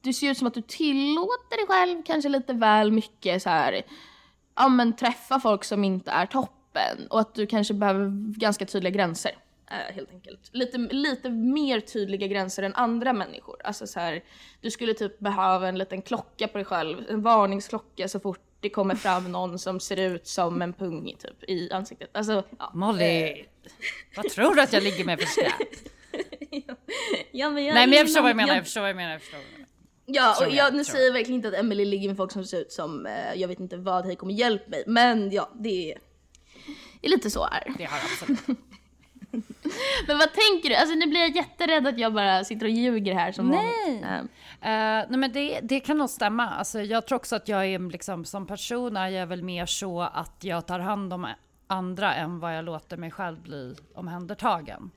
det ser ut som att du tillåter dig själv kanske lite väl mycket så här ja men träffa folk som inte är toppen och att du kanske behöver ganska tydliga gränser. Eh, helt enkelt. Lite, lite mer tydliga gränser än andra människor. Alltså så här, du skulle typ behöva en liten klocka på dig själv, en varningsklocka så fort det kommer fram någon som ser ut som en pung typ i ansiktet. Alltså, ja. Molly, vad tror du att jag ligger med för skräp? ja, men jag Nej men jag förstår vad jag menar, jag förstår vad jag menar, jag förstår. vad jag menar. Ja, och jag, jag, nu säger jag verkligen inte att Emily ligger med folk som ser ut som, eh, jag vet inte vad, hej kom och hjälp mig. Men ja, det är, är lite så här. Det har absolut. Men vad tänker du? Alltså nu blir jag jätterädd att jag bara sitter och ljuger här som Nej. Eh, nej men det, det kan nog stämma. Alltså, jag tror också att jag är liksom, som person är jag väl mer så att jag tar hand om andra än vad jag låter mig själv bli omhändertagen.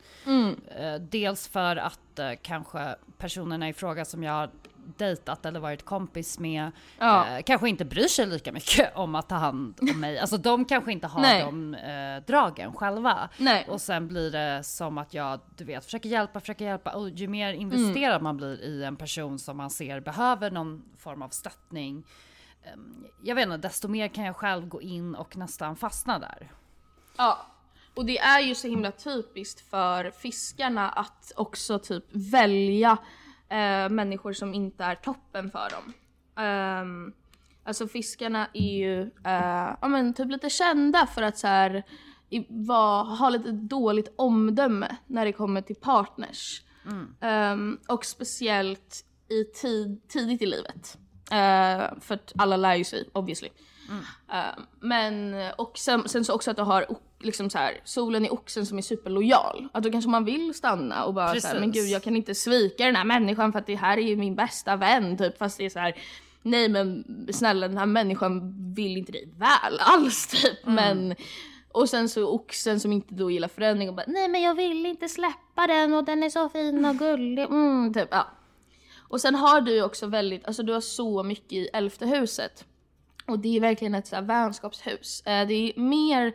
Eh, dels för att eh, kanske personerna i fråga som jag dejtat eller varit kompis med Ja. eh, kanske inte bryr sig lika mycket om att ta hand om mig. Alltså de kanske inte har Nej. de eh, dragen själva. Nej. Och sen blir det som att jag, du vet, försöker hjälpa, försöker hjälpa. Och ju mer investerad man blir i en person som man ser behöver någon form av stöttning. ehm, Jag vet inte, desto mer kan jag själv gå in och nästan fastna där. Ja. Och det är ju så himla typiskt för fiskarna att också typ välja eh, människor som inte är toppen för dem. Um, alltså fiskarna är ju eh, ja, men typ lite kända för att så här, i, va, ha lite dåligt omdöme när det kommer till partners. Ehm, och speciellt i tid, tidigt i livet. Eh, för att alla lär ju sig obviously. Eh, men och sen, sen så också att du har liksom så här, solen i oxen som är superlojal. Att då kanske man vill stanna och bara så här, men gud jag kan inte svika den här människan för att det här är ju min bästa vän typ. Fast det är så här, nej men snälla den här människan vill inte dig väl alls typ. Men och sen så oxen som inte då gillar förändring och bara nej men jag vill inte släppa den och den är så fin och gullig. Mm, typ, ja. Och sen har du ju också väldigt, alltså du har så mycket i elfte huset. Och det är verkligen ett så här vänskapshus. Eh, det är mer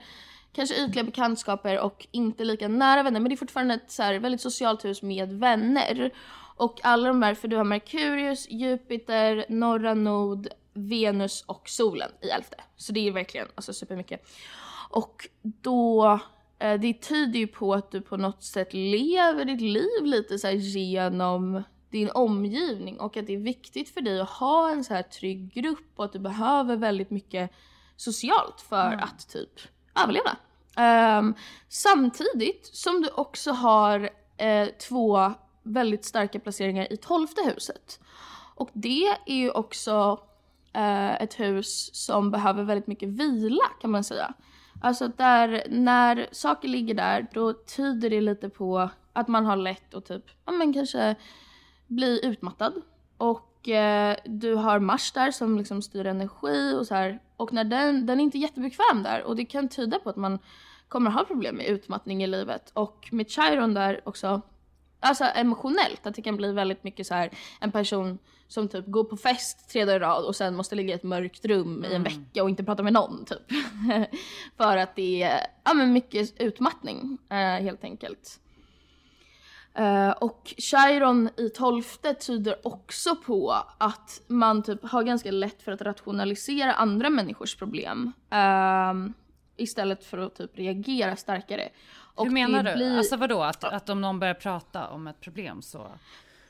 kanske ytliga bekantskaper och inte lika nära vänner men det är fortfarande ett så här väldigt socialt hus med vänner. Och alla de här, för du har Merkurius, Jupiter, norra nod, Venus och solen i elfte. Så det är verkligen alltså supermycket. Och då, eh, det tyder ju på att du på något sätt lever ditt liv lite så genom din omgivning och att det är viktigt för dig att ha en så här trygg grupp och att du behöver väldigt mycket socialt för mm. att typ överleva. Um, samtidigt som du också har eh, två väldigt starka placeringar i tolfte huset. Och det är ju också eh, ett hus som behöver väldigt mycket vila kan man säga. Alltså där, när saker ligger där då tyder det lite på att man har lätt att typ, ja men kanske bli utmattad. Och eh, du har Mars där som liksom styr energi och så här. Och när den, den är inte jättebekväm där och det kan tyda på att man kommer ha problem med utmattning i livet. Och med Chiron där också, alltså emotionellt, att det kan bli väldigt mycket så här en person som typ går på fest tre dagar i rad och sen måste ligga i ett mörkt rum i en mm. vecka och inte prata med någon typ. För att det är ja, men mycket utmattning uh, helt enkelt. Uh, och Chiron i tolfte tyder också på att man typ har ganska lätt för att rationalisera andra människors problem. Uh, istället för att typ reagera starkare. Och Hur menar du? Blir... Alltså vadå? Att, att om någon börjar prata om ett problem så?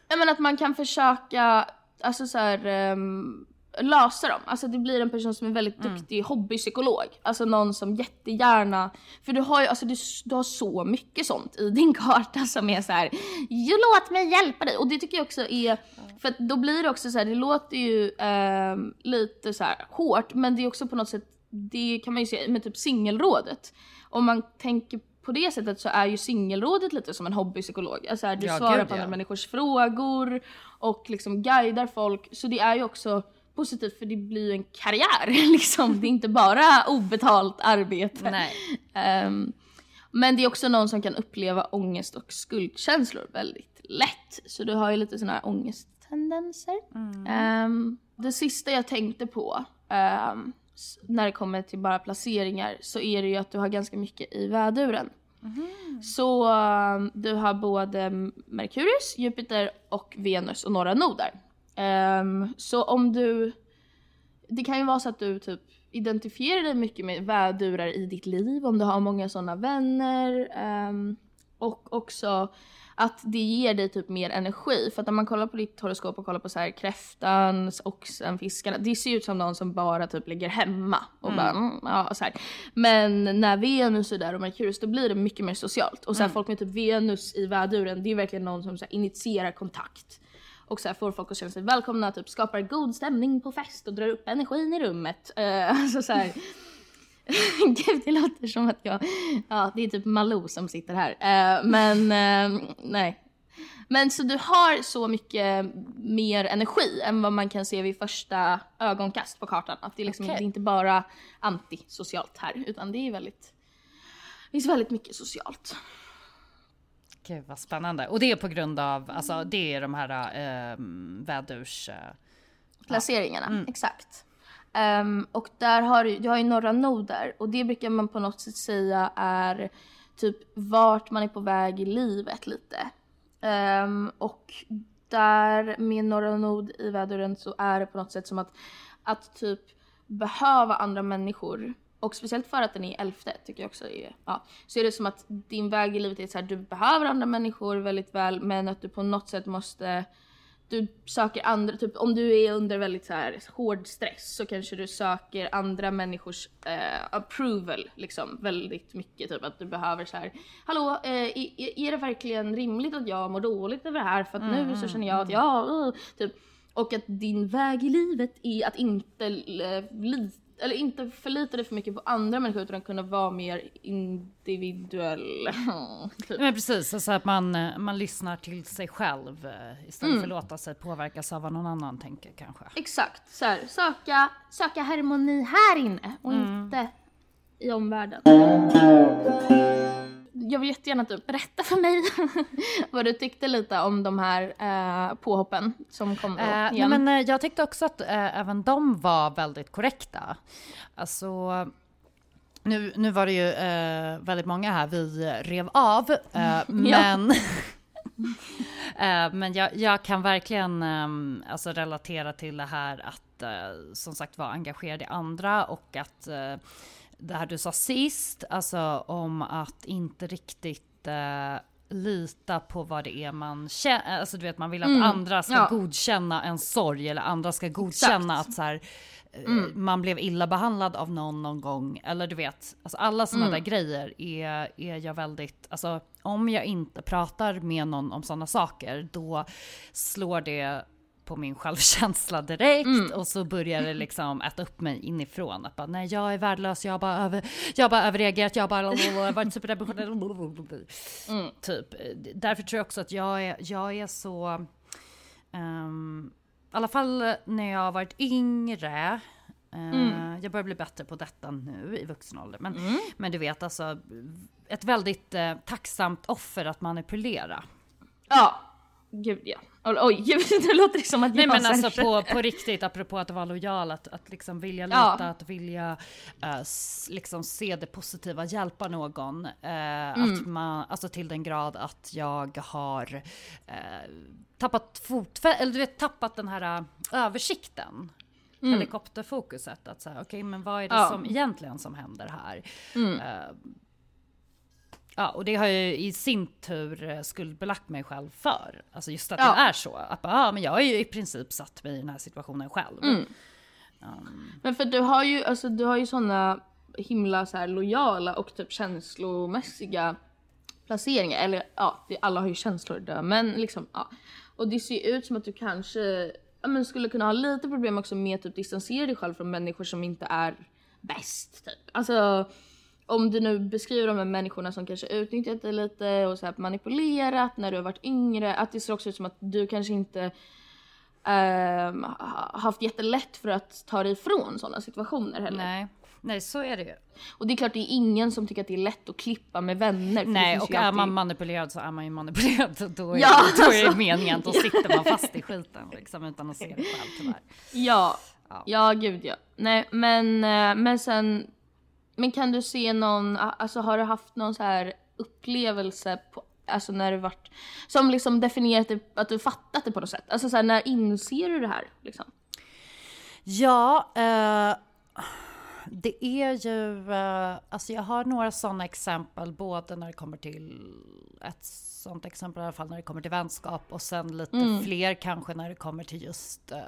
Ja men att man kan försöka, alltså så här, um, lösa dem. Alltså det blir en person som är väldigt mm. duktig mm. hobbypsykolog. Alltså någon som jättegärna, för du har ju alltså du, du har så mycket sånt i din karta som är så här, låt mig hjälpa dig. Och det tycker jag också är, för då blir det också så här, det låter ju eh, lite så här hårt men det är också på något sätt, det kan man ju se med typ singelrådet. Om man tänker på det sättet så är ju singelrådet lite som en hobbypsykolog. Alltså du ja, svarar gud, på andra ja. människors frågor och liksom guidar folk. Så det är ju också positivt för det blir ju en karriär liksom. Det är inte bara obetalt arbete. Um, men det är också någon som kan uppleva ångest och skuldkänslor väldigt lätt. Så du har ju lite sådana här ångesttendenser. Mm. Um, det sista jag tänkte på um, när det kommer till bara placeringar så är det ju att du har ganska mycket i väduren. Mm. Så du har både Merkurius, Jupiter och Venus och några noder. Um, så om du, det kan ju vara så att du typ identifierar dig mycket med vädurar i ditt liv, om du har många sådana vänner. Um, och också att det ger dig typ mer energi. För att när man kollar på ditt horoskop och kollar på så här kräftan, oxen, fiskarna. Det ser ut som någon som bara typ ligger hemma. Och mm. bara, mm, ja, så här. Men när Venus är där och Merkurius då blir det mycket mer socialt. Och så här, mm. folk med typ Venus i väduren det är verkligen någon som så här, initierar kontakt och så här får folk att känna sig välkomna, typ skapar god stämning på fest och drar upp energin i rummet. Uh, alltså så här, Gud, det låter som att jag, ja det är typ Malou som sitter här. Uh, men uh, nej. Men så du har så mycket mer energi än vad man kan se vid första ögonkast på kartan. Att det, är liksom, okay. det är inte bara antisocialt här utan det är väldigt, det finns väldigt mycket socialt. Gud vad spännande. Och det är på grund av, alltså det är de här äh, vädurs... Äh, Placeringarna, mm. exakt. Um, och där har du, du har ju några noder och det brukar man på något sätt säga är typ vart man är på väg i livet lite. Um, och där med några nod i väduren så är det på något sätt som att, att typ behöva andra människor och speciellt för att den är elfte tycker jag också är, ja. Så är det som att din väg i livet är så här, du behöver andra människor väldigt väl men att du på något sätt måste du söker andra, typ om du är under väldigt så här hård stress så kanske du söker andra människors eh, approval liksom väldigt mycket. Typ att du behöver så här, hallå eh, är, är det verkligen rimligt att jag mår dåligt över det här för att mm, nu så känner jag att mm. jag, uh, typ. Och att din väg i livet är att inte uh, lita eller inte förlita dig för mycket på andra människor utan kunna vara mer individuell. typ. Men precis, alltså att man, eh, man lyssnar till sig själv eh, istället mm. för att låta sig påverkas av vad någon annan tänker kanske. Exakt, så här, söka, söka harmoni här inne och mm. inte i omvärlden jag vill jättegärna att du berättar för mig vad du tyckte lite om de här eh, påhoppen som kom då eh, igen. men, eh, jag tyckte också att eh, även de var väldigt korrekta. Alltså, nu, nu var det ju eh, väldigt många här vi rev av, eh, men men jag, jag, kan verkligen um, alltså relatera till det här att som sagt vara engagerad i andra och att det här du sa sist, alltså om att inte riktigt eh, lita på vad det är man känner, alltså du vet man vill att mm. andra ska ja. godkänna en sorg eller andra ska godkänna Exakt. att så här, eh, mm. man blev illa behandlad av någon någon gång. Eller du vet, alltså alla sådana mm. där grejer är, är jag väldigt, alltså om jag inte pratar med någon om sådana saker, då slår det på min självkänsla direkt mm. och så börjar det liksom äta upp mig inifrån. Att bara, nej jag är värdelös, jag har bara, över, jag bara överreagerat, jag har bara varit superdepressionell. Mm. Typ. Därför tror jag också att jag är, jag är så, um, i alla fall när jag har varit yngre, uh, mm. jag börjar bli bättre på detta nu i vuxen ålder. Men, mm. men du vet alltså, ett väldigt uh, tacksamt offer att manipulera. Ja, gud ja. Oj, det låter som att jag Nej men alltså på, på riktigt, apropå att vara lojal, att, att liksom vilja lita, ja. att vilja uh, liksom se det positiva, hjälpa någon. Uh, mm. Att man, alltså till den grad att jag har uh, tappat fotfä eller du vet tappat den här översikten. Mm. Helikopterfokuset, att säga okej okay, men vad är det ja. som egentligen som händer här? Mm. Ja, och det har ju i sin tur eh, skuldbelagt mig själv för. Alltså just att ja. jag är så. Att ja, men jag har ju i princip satt mig i den här situationen själv. Mm. Um. Men för du har ju, alltså du har ju sådana himla så här lojala och typ känslomässiga placeringar. Eller ja, alla har ju känslor där, men liksom ja. Och det ser ju ut som att du kanske ja, men skulle kunna ha lite problem också med att typ distansera dig själv från människor som inte är bäst. Typ. Alltså om du nu beskriver de här människorna som kanske utnyttjat dig lite och så här manipulerat när du har varit yngre, att det ser också ut som att du kanske inte ähm, haft jättelätt för att ta dig ifrån sådana situationer heller. Nej. Nej, så är det ju. Och det är klart, det är ingen som tycker att det är lätt att klippa med vänner. Nej, och är alltid... man manipulerad så är man ju manipulerad. Då är, ja, då är det meningen, då sitter man fast i skiten liksom utan att se det själv tyvärr. Ja, ja, ja gud ja. Nej, men, eh, men sen men kan du se någon, alltså har du haft någon så här upplevelse på, alltså när du varit, som liksom definierat det, att du fattat det på något sätt? Alltså så här, när inser du det här liksom? Ja, eh, det är ju, eh, alltså jag har några sådana exempel, både när det kommer till ett sånt exempel i alla fall när det kommer till vänskap och sen lite mm. fler kanske när det kommer till just eh,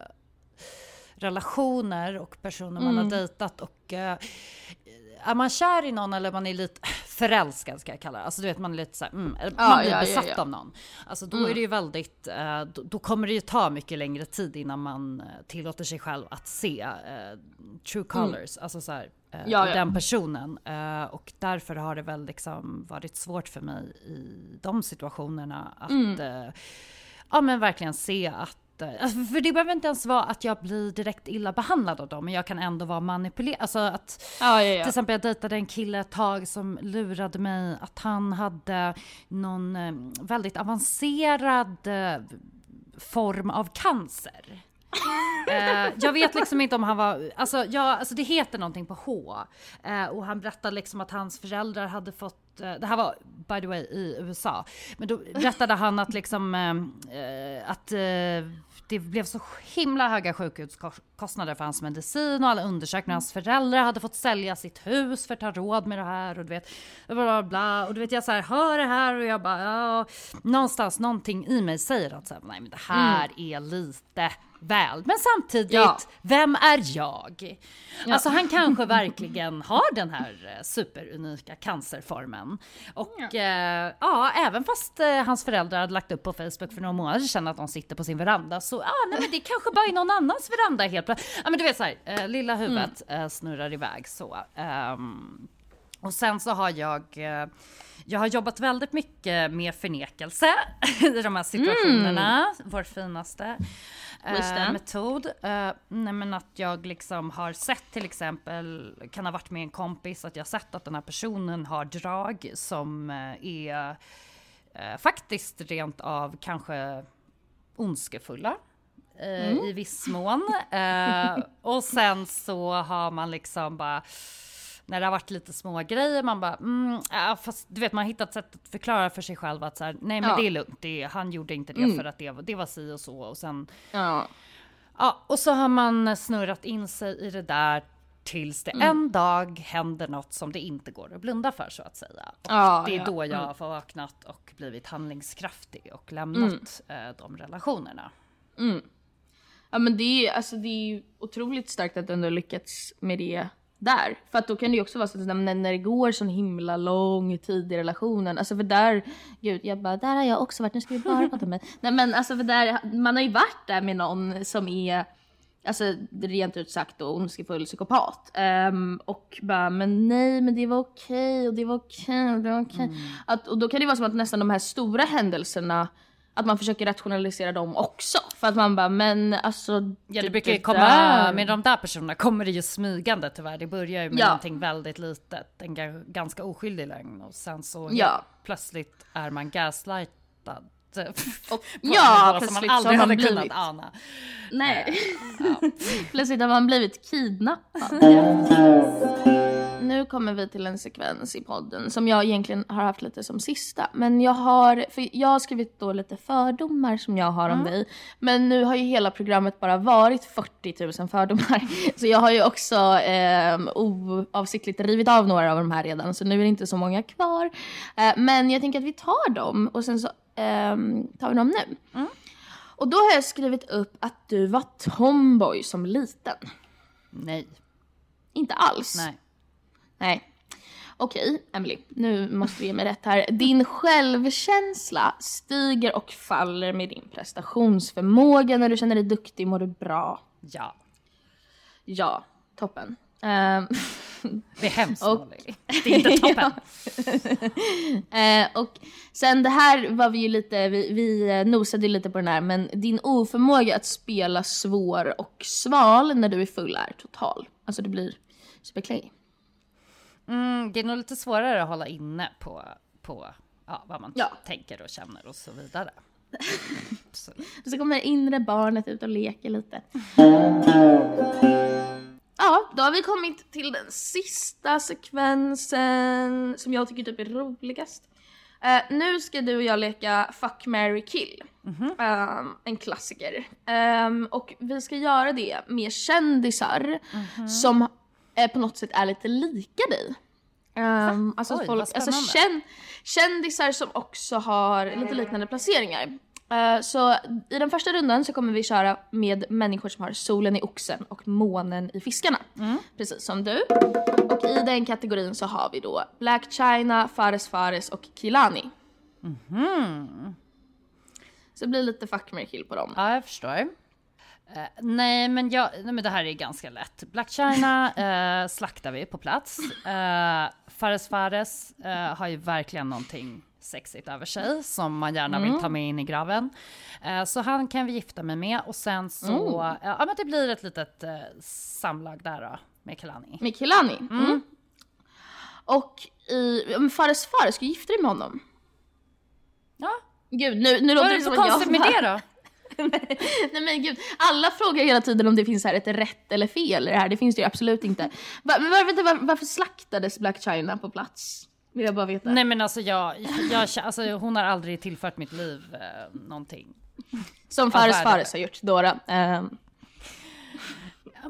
relationer och personer man mm. har dejtat och eh, är man kär i någon eller man är lite förälskad ska jag kalla det. Alltså du vet man är lite såhär, mm, ja, man blir ja, besatt ja, av någon. Alltså då mm. är det ju väldigt, uh, då, då, kommer det ju ta mycket längre tid innan man uh, tillåter sig själv att se uh, true colors. Mm. Alltså såhär, den personen. och därför har det väl liksom varit svårt för mig i de situationerna att mm. ja men verkligen se att Alltså, för det behöver inte ens vara att jag blir direkt illa behandlad av dem, men jag kan ändå vara manipulerad. Alltså att, ja, ja, ja. till exempel jag dejtade en kille ett tag som lurade mig att han hade någon eh, väldigt avancerad eh, form av cancer. uh, jag vet liksom inte om han var, alltså, ja, alltså det heter någonting på H. Uh, och han berättade liksom att hans föräldrar hade fått Eh, det här var by the way i USA, men då berättade han att liksom äh, att äh, det blev så himla höga sjukhuskostnader för hans medicin och alla undersökningar. Hans föräldrar hade fått sälja sitt hus för att ha råd med det här och du vet, bla bla bla. Och du vet jag så här, hör det här och jag bara, ja, någonstans någonting i mig säger att så här, nej men det här mm. är lite väl. Men samtidigt, ja. vem är jag? Ja. Alltså han kanske verkligen har den här eh, superunika cancerformen. Och ja, eh, ja även fast eh, hans föräldrar hade lagt upp på Facebook för några månader sedan att de sitter på sin veranda så ja, nej men det kanske bara är någon annans veranda helt plötsligt. Ja men du vet såhär, eh, lilla huvudet mm. snurrar iväg så. Um, och sen så har jag eh, jag har jobbat väldigt mycket med förnekelse i de här situationerna, mm. vår finaste eh, metod. Eh, nej men att jag liksom har sett till exempel, kan ha varit med en kompis, att jag sett att den här personen har drag som eh, är eh, faktiskt rent av kanske ondskefulla. Mm. I viss mån. Och sen så har man liksom bara när det har varit lite små grejer man bara, mm, ja, fast du vet man har hittat sätt att förklara för sig själv att så här, nej men ja. det är lugnt, det, han gjorde inte det mm. för att det, det var si och så och sen. Ja. Ja, och så har man snurrat in sig i det där tills det Mm. en dag händer något som det inte går att blunda för så att säga. Och Ja, det är då jag har vaknat och blivit handlingskraftig och lämnat Mm. eh, de relationerna. Ja men det är, alltså, det är otroligt starkt att du ändå lyckats med det där. För att då kan det ju också vara så att när, det går sån himla lång tid i relationen, alltså för där, gud jag bara där har jag också varit, nu ska vi bara prata om mig. Nej men alltså för där, man har ju varit där med någon som är Alltså rent ut sagt då ondskefull psykopat. Ehm, och bara men nej men det var okej och det var okej och det var okej. Att, och då kan det vara som att nästan de här stora händelserna att man försöker rationalisera dem också. För att man bara men alltså. Ja, det brukar ju där- komma, med de där personerna kommer det ju smygande tyvärr. Det börjar ju med Ja. någonting väldigt litet, en ga- ganska oskyldig lögn och sen så Ja. plötsligt är man gaslightad. Och, på ja, man plötsligt aldrig så har man hade blivit. kunnat ana. Nej. plötsligt har man blivit kidnappad. Nu kommer vi till en sekvens i podden som jag egentligen har haft lite som sista. Men jag har, för jag har skrivit då lite fördomar som jag har om dig. Men nu har ju hela programmet bara varit 40 000 fördomar. Så jag har ju också eh, oavsiktligt rivit av några av de här redan. Så nu är det inte så många kvar. Eh, men jag tänker att vi tar dem och sen så ehm, tar vi dem nu. Och då har jag skrivit upp att du var tomboy som liten. Nej, Inte alls. nej. Nej. Okej, Emily. Nu måste vi ge mig rätt här. Din självkänsla stiger och faller med din prestationsförmåga. När du känner dig duktig mår du bra. Ja, Ja, toppen. Ehm, det är hemskt Och-. Det är inte toppen. eh, och sen det här var vi ju lite, vi, vi eh, nosade ju lite på den här, men din oförmåga att spela svår och sval när du är full är total. Alltså det blir superklängig. Mm, det är nog lite svårare att hålla inne på, på ja, vad man Ja. tänker och känner och så vidare. Så. Så kommer det inre barnet ut och leker lite. Ja, då har vi kommit till den sista sekvensen som jag tycker typ är roligast. Eh, nu ska du och jag leka Fuck, marry, kill. Ehm, en klassiker. Ehm, och vi ska göra det med kändisar som eh, på något sätt är lite lika dig. Um, alltså, Oj, folk, alltså spännande. kän, kändisar som också har lite liknande placeringar. Eh, så i den första rundan så kommer vi köra med människor som har solen i oxen och månen i fiskarna. Precis som du. Och i den kategorin så har vi då Black China, Fares Fares och Kilani. Så det blir lite fuck, marry, kill på dem. Ja, jag förstår. Eh, nej, men jag, nej, men det här är ganska lätt. Black China eh, slaktar vi på plats. Uh, Fares Fares eh, har ju verkligen någonting sexigt över sig som man gärna vill ta med in i graven. Så han kan vi gifta mig med och sen så, eh, ja men det blir ett litet uh, samlag där då med Kalani. Med Kilani. Mm. Och i, Fares Fares, ska du gifta dig med honom? Ja, Gud, nu, nu vad låter är det det som så att jag konstigt med det då? Nej men gud, alla frågar hela tiden om det finns här ett rätt eller fel i det här. Det finns det ju absolut inte. Va, men varför, varför, varför slaktades Black China på plats? Vill jag bara veta. Nej men alltså jag, jag, alltså hon har aldrig tillfört mitt liv eh, någonting. Som Fares. Fares har gjort, Dora. Ja,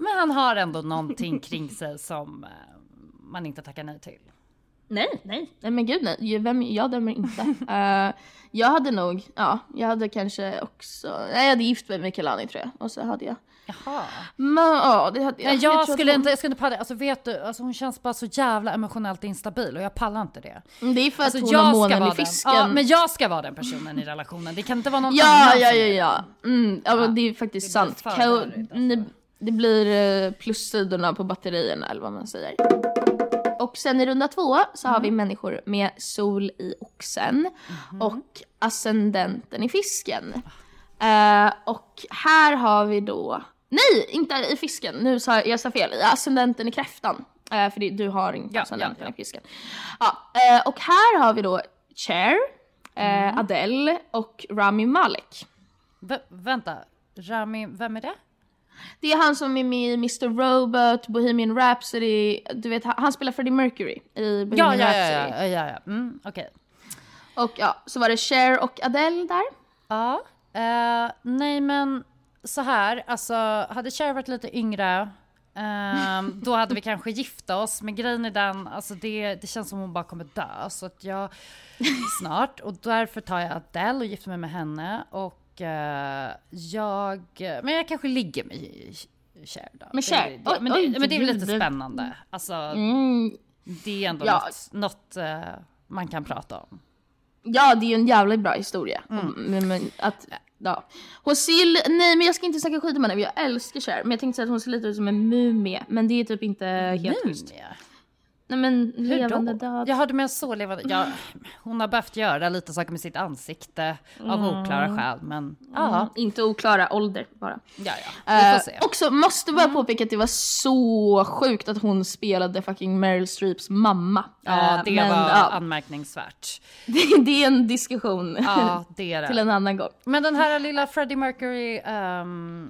men han har ändå någonting kring sig som eh, man inte tackar nej till. Nej, nej. Nej men gud nej. Vem, jag dömer inte. Eh, jag hade nog, ja, jag hade kanske också, nej jag hade gift mig med Kelani tror jag. Och så hade jag, Jaha. men ja det hade jag. Nej, jag, att skulle hon- inte, jag skulle inte palla, alltså vet du, alltså hon känns bara så jävla emotionellt instabil och jag pallar inte det. Det är för att Alltså hon har månen i den. fisken. Ja, men jag ska vara den personen i relationen. Det kan inte vara någon Ja, annan ja, ja, ja. Mm, ja, men det är faktiskt det sant. rörigt, alltså. det blir eh, plussidorna på batterierna eller vad man säger. Och sen i runda två så har vi Mm. människor med sol i oxen Mhm. och ascendenten i fisken. Eh, och här har vi då, nej inte i fisken, nu sa jag, jag sa fel, i ascendenten i kräftan. Eh, för det, du har inte Ja, ascendenten ja, ja. i fisken. Ja, eh, och här har vi då Cher, Mm. Adele och Rami Malek. V- vänta, Rami, vem är det? Det är han som är med i Mr Robot, Bohemian Rhapsody, du vet han spelar Freddie Mercury i Bohemian Ja, ja, Rhapsody. ja, ja, ja, ja. Mm, okej. Och ja, så var det Cher och Adele där. Ja, eh, nej men så här, alltså hade Cher varit lite yngre, Ehm, då hade vi kanske gift oss, men grejen är den, alltså det, det känns som hon bara kommer dö. Så att jag, snart, och därför tar jag Adele och gifter mig med henne. Och jag, men jag kanske ligger med Cher då. Med Cher? Det, det, men, det, men det är väl lite spännande. Alltså, Mm. det är ändå Ja. något, något eh, man kan prata om. Ja, det är ju en jävligt bra historia. Mm. Men, men att, ja. Hon ser, nej men jag ska inte snacka skit om henne, jag älskar Cher. Men jag tänkte säga att hon ser lite ut som en mumie, men det är typ inte helt schysst. Nej men Hur levande då? död. Jaha, du menar så levande? Ja, hon har behövt göra lite saker med sitt ansikte av oklara skäl, men ja, Mm, inte oklara ålder bara. ja, ja, vi Eh, får se. också måste bara påpeka att det var så sjukt att hon spelade fucking Meryl Streeps mamma. Ja, Eh, det men, var ja, anmärkningsvärt. det, det är en diskussion Ja, det är till det. en annan gång. Men den här lilla Freddie Mercury ehm,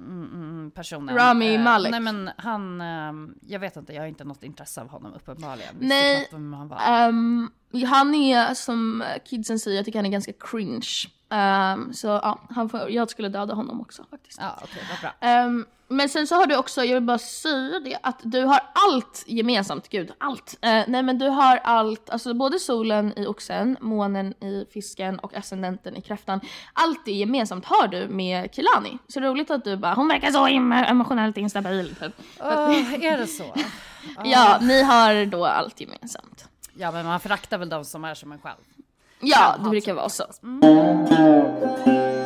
personen. Rami eh, Malek. Nej men han, ehm, jag vet inte, jag har inte något intresse av honom uppenbarligen. Nej. han. Ehm, han är som kidsen säger, jag tycker han är ganska cringe. Ehm, så ja, han får, jag skulle döda honom också faktiskt. Ja, okej, vad bra. Ehm, men sen så har du också, jag vill bara säga det, att du har allt gemensamt. Gud, allt. Eh, nej men du har allt, alltså både solen i oxen, månen i fisken och ascendenten i kräftan. Allt det gemensamt har du med Kilani. Så roligt att du bara, hon verkar så em- emotionellt instabil. Typ. Åh, är det så? Ja, ni har då allt gemensamt. Ja, men man föraktar väl de som är som en själv. Ja, det brukar vara så.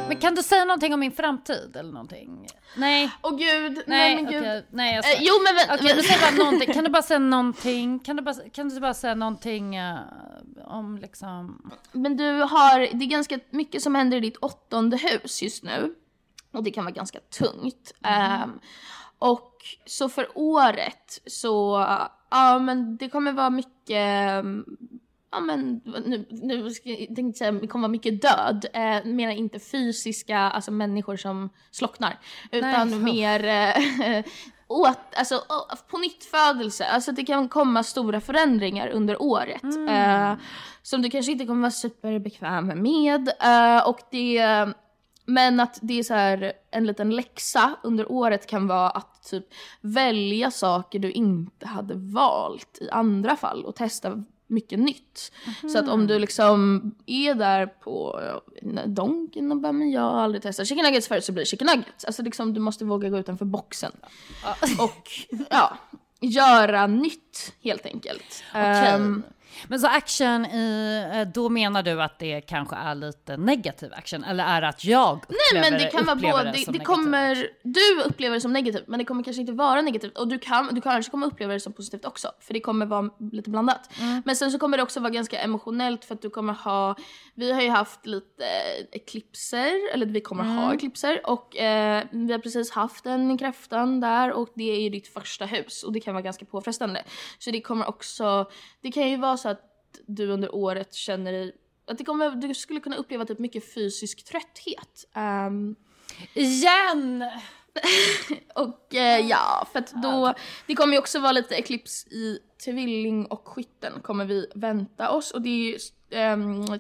Men kan du säga någonting om min framtid eller någonting? Nej, Åh gud, nej, nej, men gud. nej jag Eh, ska... jo men vänta. Okej, men säg bara någonting. Kan du bara säga någonting? Kan du bara, kan du bara säga någonting eh, om liksom... Men du har, det är ganska mycket som händer i ditt åttonde hus just nu. Och det kan vara ganska tungt. Ehm, och så för året så, ja men det kommer vara mycket, ehm, ja men nu, nu ska, jag tänkte säga, det kommer vara mycket död. Eh, menar inte fysiska, alltså människor som slocknar. Utan Nej. mer eh, åt, alltså, på nytt födelse. Alltså det kan komma stora förändringar under året. Eh, som du kanske inte kommer vara superbekväm med. Eh, och det, men att det är så här, en liten läxa under året kan vara att typ välja saker du inte hade valt i andra fall och testa mycket nytt. Så att om du liksom är där på ja, Donken och bara men jag har aldrig testat chicken nuggets förut så blir det chicken nuggets. Alltså liksom du måste våga gå utanför boxen. Och ja, göra nytt helt enkelt. Okej. Ehm, Men så action i, eh, då menar du att det kanske är lite negativ action? Eller är det att jag upplever, Nej men det kan vara både, det, det kommer, du upplever det som negativt men det kommer kanske inte vara negativt och du, kan, du kanske kommer uppleva det som positivt också för det kommer vara lite blandat. Mm. Men sen så kommer det också vara ganska emotionellt för att du kommer ha, vi har ju haft lite eklipser, eller vi kommer Mm. ha eklipser och eh, vi har precis haft en kräftan där och det är ju ditt första hus och det kan vara ganska påfrestande. Så det kommer också, det kan ju vara så du under året känner dig att det kommer, du skulle kunna uppleva typ mycket fysisk trötthet. Ehm, Igen! och eh, ja, för att då, det kommer ju också vara lite eklips i tvilling och skytten kommer vi vänta oss och det är ju,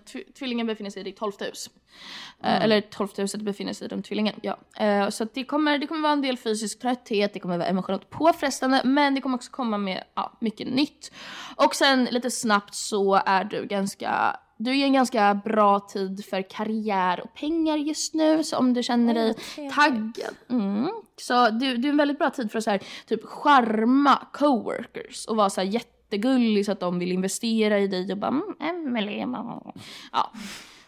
tv- tvillingen befinner sig i ditt tolfte hus. Eh, eller tolfte huset befinner sig runt tvillingen, ja. Eh, så det kommer, det kommer vara en del fysisk trötthet, det kommer vara emotionellt påfrestande men det kommer också komma med ja, mycket nytt. Och sen lite snabbt så är du ganska du är i en ganska bra tid för karriär och pengar just nu, så om du känner dig taggad. Mm. Så du, du är en väldigt bra tid för att så här, typ charma coworkers och vara så här jättegullig så att de vill investera i dig och bara mm, Emelie, mamma." Ja.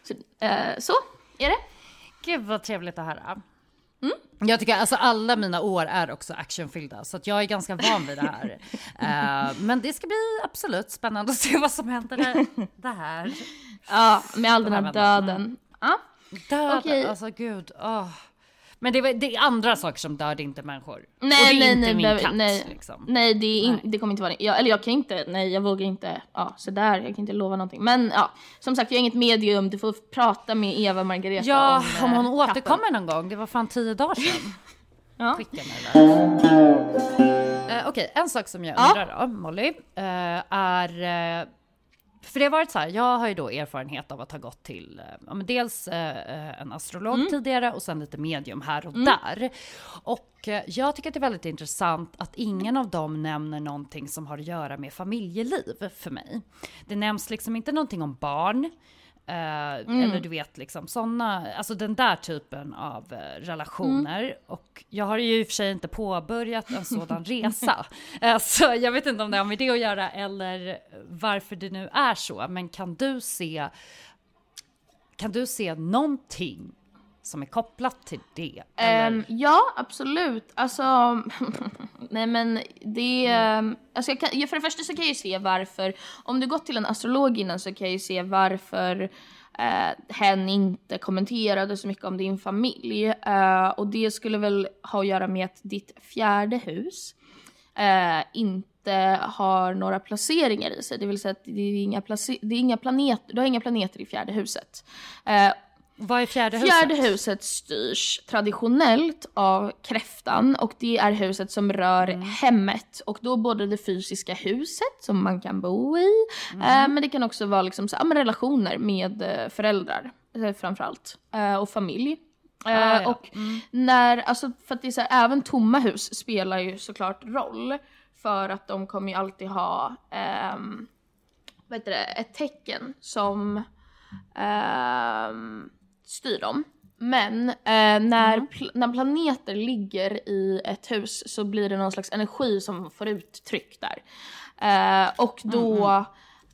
Så, eh, så är det. Gud vad trevligt att höra. Jag tycker alltså alla mina år är också actionfyllda så att jag är ganska van vid det här. Eh, men det ska bli absolut spännande att se vad som händer där. det här. Ja, med all den här här vändan. döden. Ja. Död, Okej. alltså gud. åh. Men det, är- det är andra saker som dör, det är inte människor. Nej, Och det är nej, inte nej, min katt. nej. Liksom. Nej, det, är in, Nej. det kommer inte vara det. Jag, eller jag kan inte, nej jag vågar inte, ja sådär, jag kan inte lova någonting. Men ja, som sagt jag är inget medium, du får prata med Eva Margareta Ja, om, om eh, hon katten. återkommer någon gång. Det var fan tio dagar sedan. Ja. Skicka mig uh, Okej, en sak som jag Ja. undrar då, Molly, eh, är... eh, för det har varit så här, jag har ju då erfarenhet av att ha gått till eh, ja, men dels eh, en astrolog mm. tidigare och sen lite medium här och mm. där. Och eh, jag tycker att det är väldigt intressant att ingen av dem nämner någonting som har att göra med familjeliv för mig. Det nämns liksom inte någonting om barn. Uh, mm. Eller du vet liksom sådana, alltså den där typen av uh, relationer. Mm. Och jag har ju i och för sig inte påbörjat en sådan resa. Uh, så jag vet inte om det har med det att göra eller varför det nu är så. Men kan du se, kan du se någonting som är kopplat till det? Um, ja, absolut. Alltså, nej men det... Mm. Alltså kan, för det första så kan jag ju se varför, om du gått till en astrolog innan så kan jag ju se varför eh, hen inte kommenterade så mycket om din familj. Eh, och det skulle väl ha att göra med att ditt fjärde hus eh, inte har några placeringar i sig. Det vill säga att det är inga, det är inga planeter, du har inga planeter i fjärde huset. Eh, vad är fjärde huset? Fjärde huset styrs traditionellt av kräftan och det är huset som rör mm. hemmet och då både det fysiska huset som man kan bo i mm. eh, men det kan också vara liksom så, ja, relationer med eh, föräldrar eh, framförallt eh, och familj. Ah, ja. Och mm. när, alltså för att det är så här, även tomma hus spelar ju såklart roll för att de kommer ju alltid ha ehm, vad heter det, ett tecken som Um, styr dem. Men eh, när, mm. pl när planeter ligger i ett hus så blir det någon slags energi som får uttryck där. Eh, och då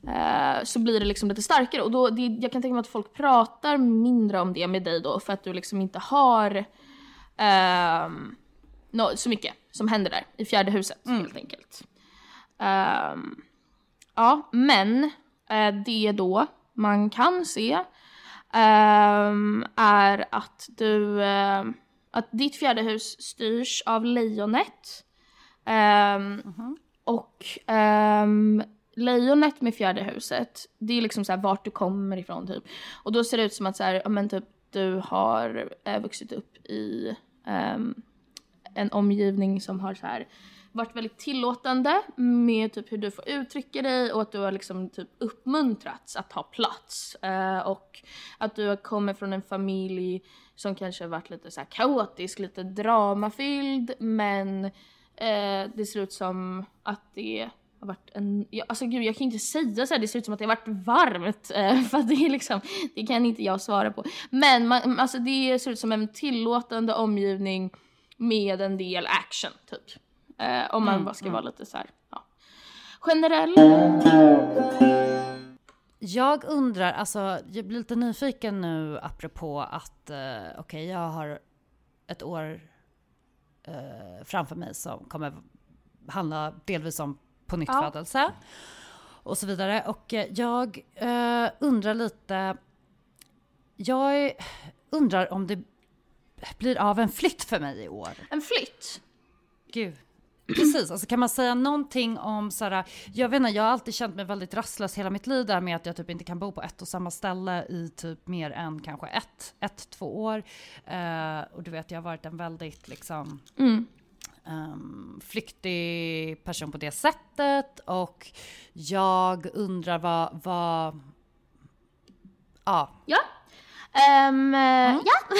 mm. eh, så blir det liksom lite starkare. Och då, det, jag kan tänka mig att folk pratar mindre om det med dig då för att du liksom inte har ehm, no, så mycket som händer där i fjärde huset mm. helt enkelt. Um, ja, men eh, det då man kan se um, är att du, uh, att ditt fjärde hus styrs av lejonet. Um, mm -hmm. Och um, lejonet med fjärde huset, det är liksom så här vart du kommer ifrån typ. Och då ser det ut som att så här, men typ du har äh, vuxit upp i en omgivning som har så här varit väldigt tillåtande med typ hur du får uttrycka dig och att du har liksom typ uppmuntrats att ta plats. Eh, och att du kommer från en familj som kanske har varit lite så kaotisk, lite dramafylld men eh, det ser ut som att det har varit en, ja, alltså gud jag kan inte säga så här, det ser ut som att det har varit varmt eh, för att det är liksom, det kan inte jag svara på. Men man, alltså det ser ut som en tillåtande omgivning med en del action typ. Eh, om man mm, bara ska mm. vara lite så här, ja. generell. Jag undrar, alltså jag blir lite nyfiken nu apropå att, eh, okej okay, jag har ett år eh, framför mig som kommer handla delvis om på nytt ja. födelse och så vidare. Och eh, jag eh, undrar lite, jag undrar om det blir av en flytt för mig i år. En flytt? Gud. Precis, alltså kan man säga någonting om så här, jag vet inte, jag har alltid känt mig väldigt rastlös hela mitt liv där med att jag typ inte kan bo på ett och samma ställe i typ mer än kanske ett, ett två år. Uh, och du vet, jag har varit en väldigt liksom mm. um, flyktig person på det sättet och jag undrar vad, vad, ja. Ja. Um, mm. Ja.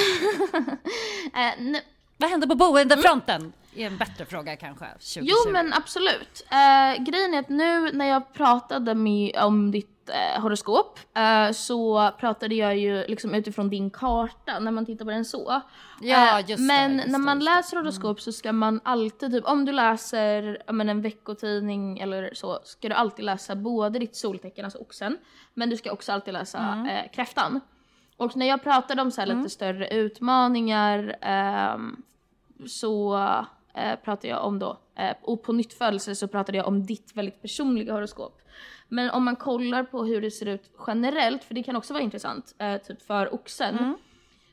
uh, vad händer på boendefronten? Mm är en bättre fråga kanske. 2020. Jo men absolut. Uh, grejen är att nu när jag pratade med, om ditt uh, horoskop uh, så pratade jag ju liksom utifrån din karta när man tittar på den så. Ja, just men det, just när man det, läser horoskop mm. så ska man alltid, typ, om du läser men, en veckotidning eller så, ska du alltid läsa både ditt soltecken, alltså oxen, men du ska också alltid läsa mm. kräftan. Och när jag pratade om så lite mm. större utmaningar um, så eh, pratade jag om då. Eh, och på nytt födelse så pratade jag om ditt väldigt personliga horoskop. Men om man kollar på hur det ser ut generellt, för det kan också vara intressant, eh, typ för oxen. Mm.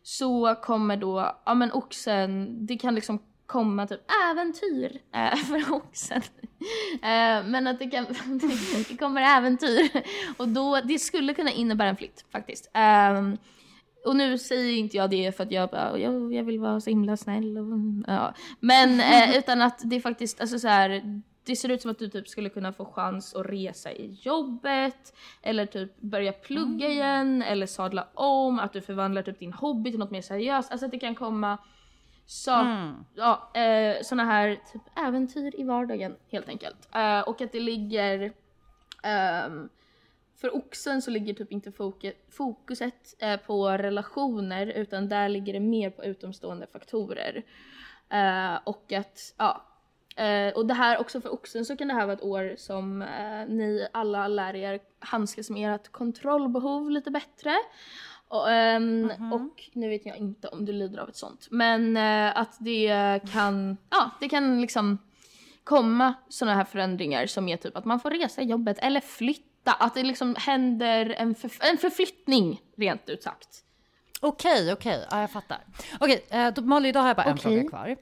Så kommer då, ja men oxen, det kan liksom komma typ äventyr äh, för oxen. men att det, kan, det kommer äventyr. Och då, det skulle kunna innebära en flytt faktiskt. Ähm, och nu säger inte jag det för att jag bara, jag, jag vill vara så himla snäll och, ja. Men eh, utan att det faktiskt, alltså så här, det ser ut som att du typ skulle kunna få chans att resa i jobbet eller typ börja plugga igen eller sadla om, att du förvandlar typ din hobby till något mer seriöst. Alltså att det kan komma så, ja, eh, såna här typ äventyr i vardagen helt enkelt. Eh, och att det ligger ehm, för oxen så ligger typ inte fokus, fokuset eh, på relationer utan där ligger det mer på utomstående faktorer. Eh, och att, ja. Eh, och det här också för oxen så kan det här vara ett år som ni alla lär er handskas med ert kontrollbehov lite bättre. Och, ehm, och nu vet jag inte om du lider av ett sånt. Men eh, att det kan, ja det kan liksom komma sådana här förändringar som är typ att man får resa i jobbet eller flytta. Att det liksom händer en, förf- en förflyttning rent ut sagt. Okej, okej, ja, jag fattar. Okej, eh, då, Molly, då har jag bara en Okej. fråga kvar.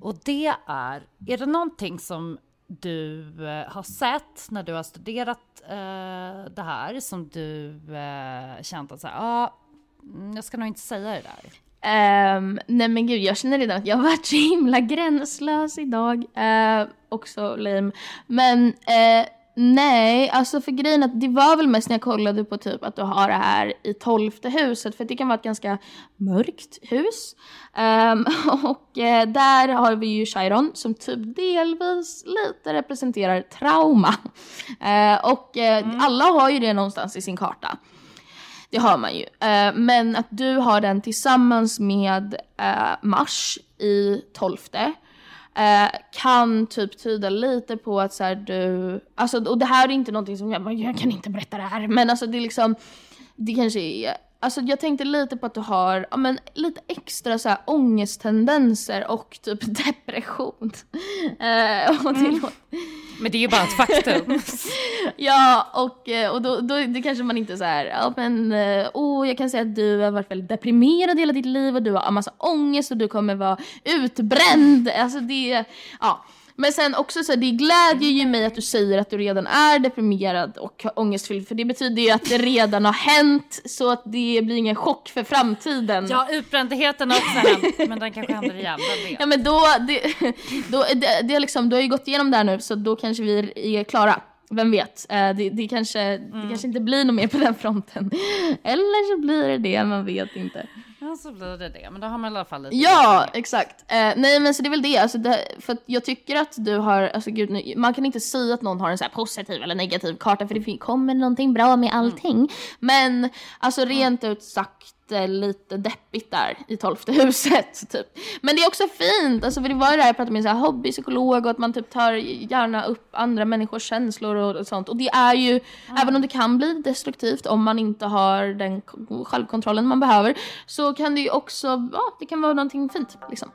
Och det är, är det någonting som du eh, har sett när du har studerat eh, det här som du eh, känt att så här, ah, jag ska nog inte säga det där. Ehm, nej men gud, jag känner redan att jag har varit så himla gränslös idag. Uh, också lame. Men eh, nej, alltså för grejen att det var väl mest när jag kollade på typ att du har det här i tolfte huset. För det kan vara ett ganska mörkt hus. Ehm, och eh, där har vi ju Chiron som typ delvis lite representerar trauma. Eh, och eh, alla har ju det någonstans i sin karta. Det har man ju. Eh, men att du har den tillsammans med eh, Mars i tolfte eh, kan typ tyda lite på att så här, du, alltså och det här är inte någonting som jag jag kan inte berätta det här, men alltså det är liksom, det kanske är Alltså jag tänkte lite på att du har ja, men lite extra så här, ångesttendenser och typ depression. Eh, och det låter, Men det är ju bara ett faktum. Ja, och, eh, och då, då det kanske man inte så här, ja men, oh, jag kan säga att du har varit väldigt deprimerad hela ditt liv och du har en massa ångest och du kommer vara utbränd. Alltså det, ja. Men sen också så här, det glädjer ju mig att du säger att du redan är deprimerad och ångestfylld för det betyder ju att det redan har hänt så att det blir ingen chock för framtiden. ja, utbrändheten har också hänt, men den kanske händer igen. Ja men då, det, då det, det är liksom, du har ju gått igenom det här nu så då kanske vi är klara. Vem vet? Eh, Det, det, kanske, det kanske inte blir något mer på den fronten. Eller så blir det det, man vet inte. Ja, så blir det det. Men då har man i alla fall lite... Ja, exakt. Eh, nej men så det är väl det, alltså det, för jag tycker att du har, alltså gud, nu- man kan inte säga att någon har en så här positiv eller negativ karta för det kommer någonting bra med allting. Men alltså rent ut sagt lite deppigt där i tolfte huset typ. Men det är också fint, alltså för det var ju det här jag pratade med en så här hobbypsykolog och att man typ tar gärna upp andra människors känslor och, och sånt. Och det är ju, även om det kan bli destruktivt om man inte har den självkontrollen man behöver, så kan det ju också, ja det kan vara någonting fint liksom.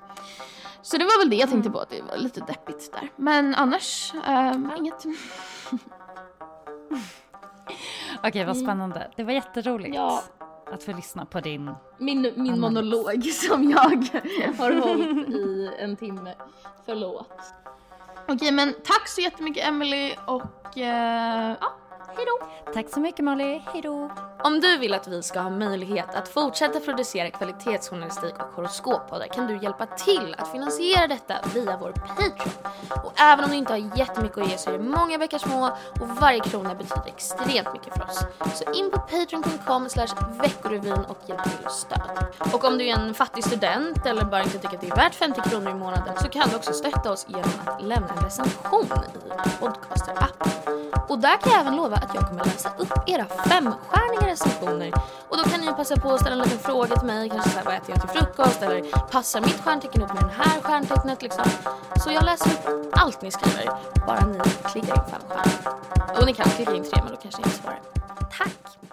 Så det var väl det jag tänkte på, att det var lite deppigt där. Men annars, eh, inget. Okej, vad spännande. Det var jätteroligt Ja. Att få lyssna på din... Min, min Analys. monolog som jag har hållit i en timme. Förlåt. Okej men tack så jättemycket Emily och eh, ja, hejdå. Tack så mycket Molly, hejdå! Om du vill att vi ska ha möjlighet att fortsätta producera kvalitetsjournalistik och horoskoppodar kan du hjälpa till att finansiera detta via vår Patreon. Och även om du inte har jättemycket att ge så är det många veckor små och varje krona betyder extremt mycket för oss. Så in på patreon.com veckorevyn och hjälp till stöd. Och om du är en fattig student eller bara inte tycker att det är värt 50 kronor i månaden så kan du också stötta oss genom att lämna en recension i Podcaster-appen. Och där kan jag även lova att jag kommer läsa upp era femstjärniga recensioner. Och då kan ni ju passa på att ställa en liten fråga till mig, kanske såhär vad äter jag till frukost eller passar mitt stjärntecken upp med det här stjärntecknet liksom. Så jag läser upp allt ni skriver, bara ni klickar in fem stjärnor. Och ni kan klicka in tre men då kanske ni inte svarar. Tack!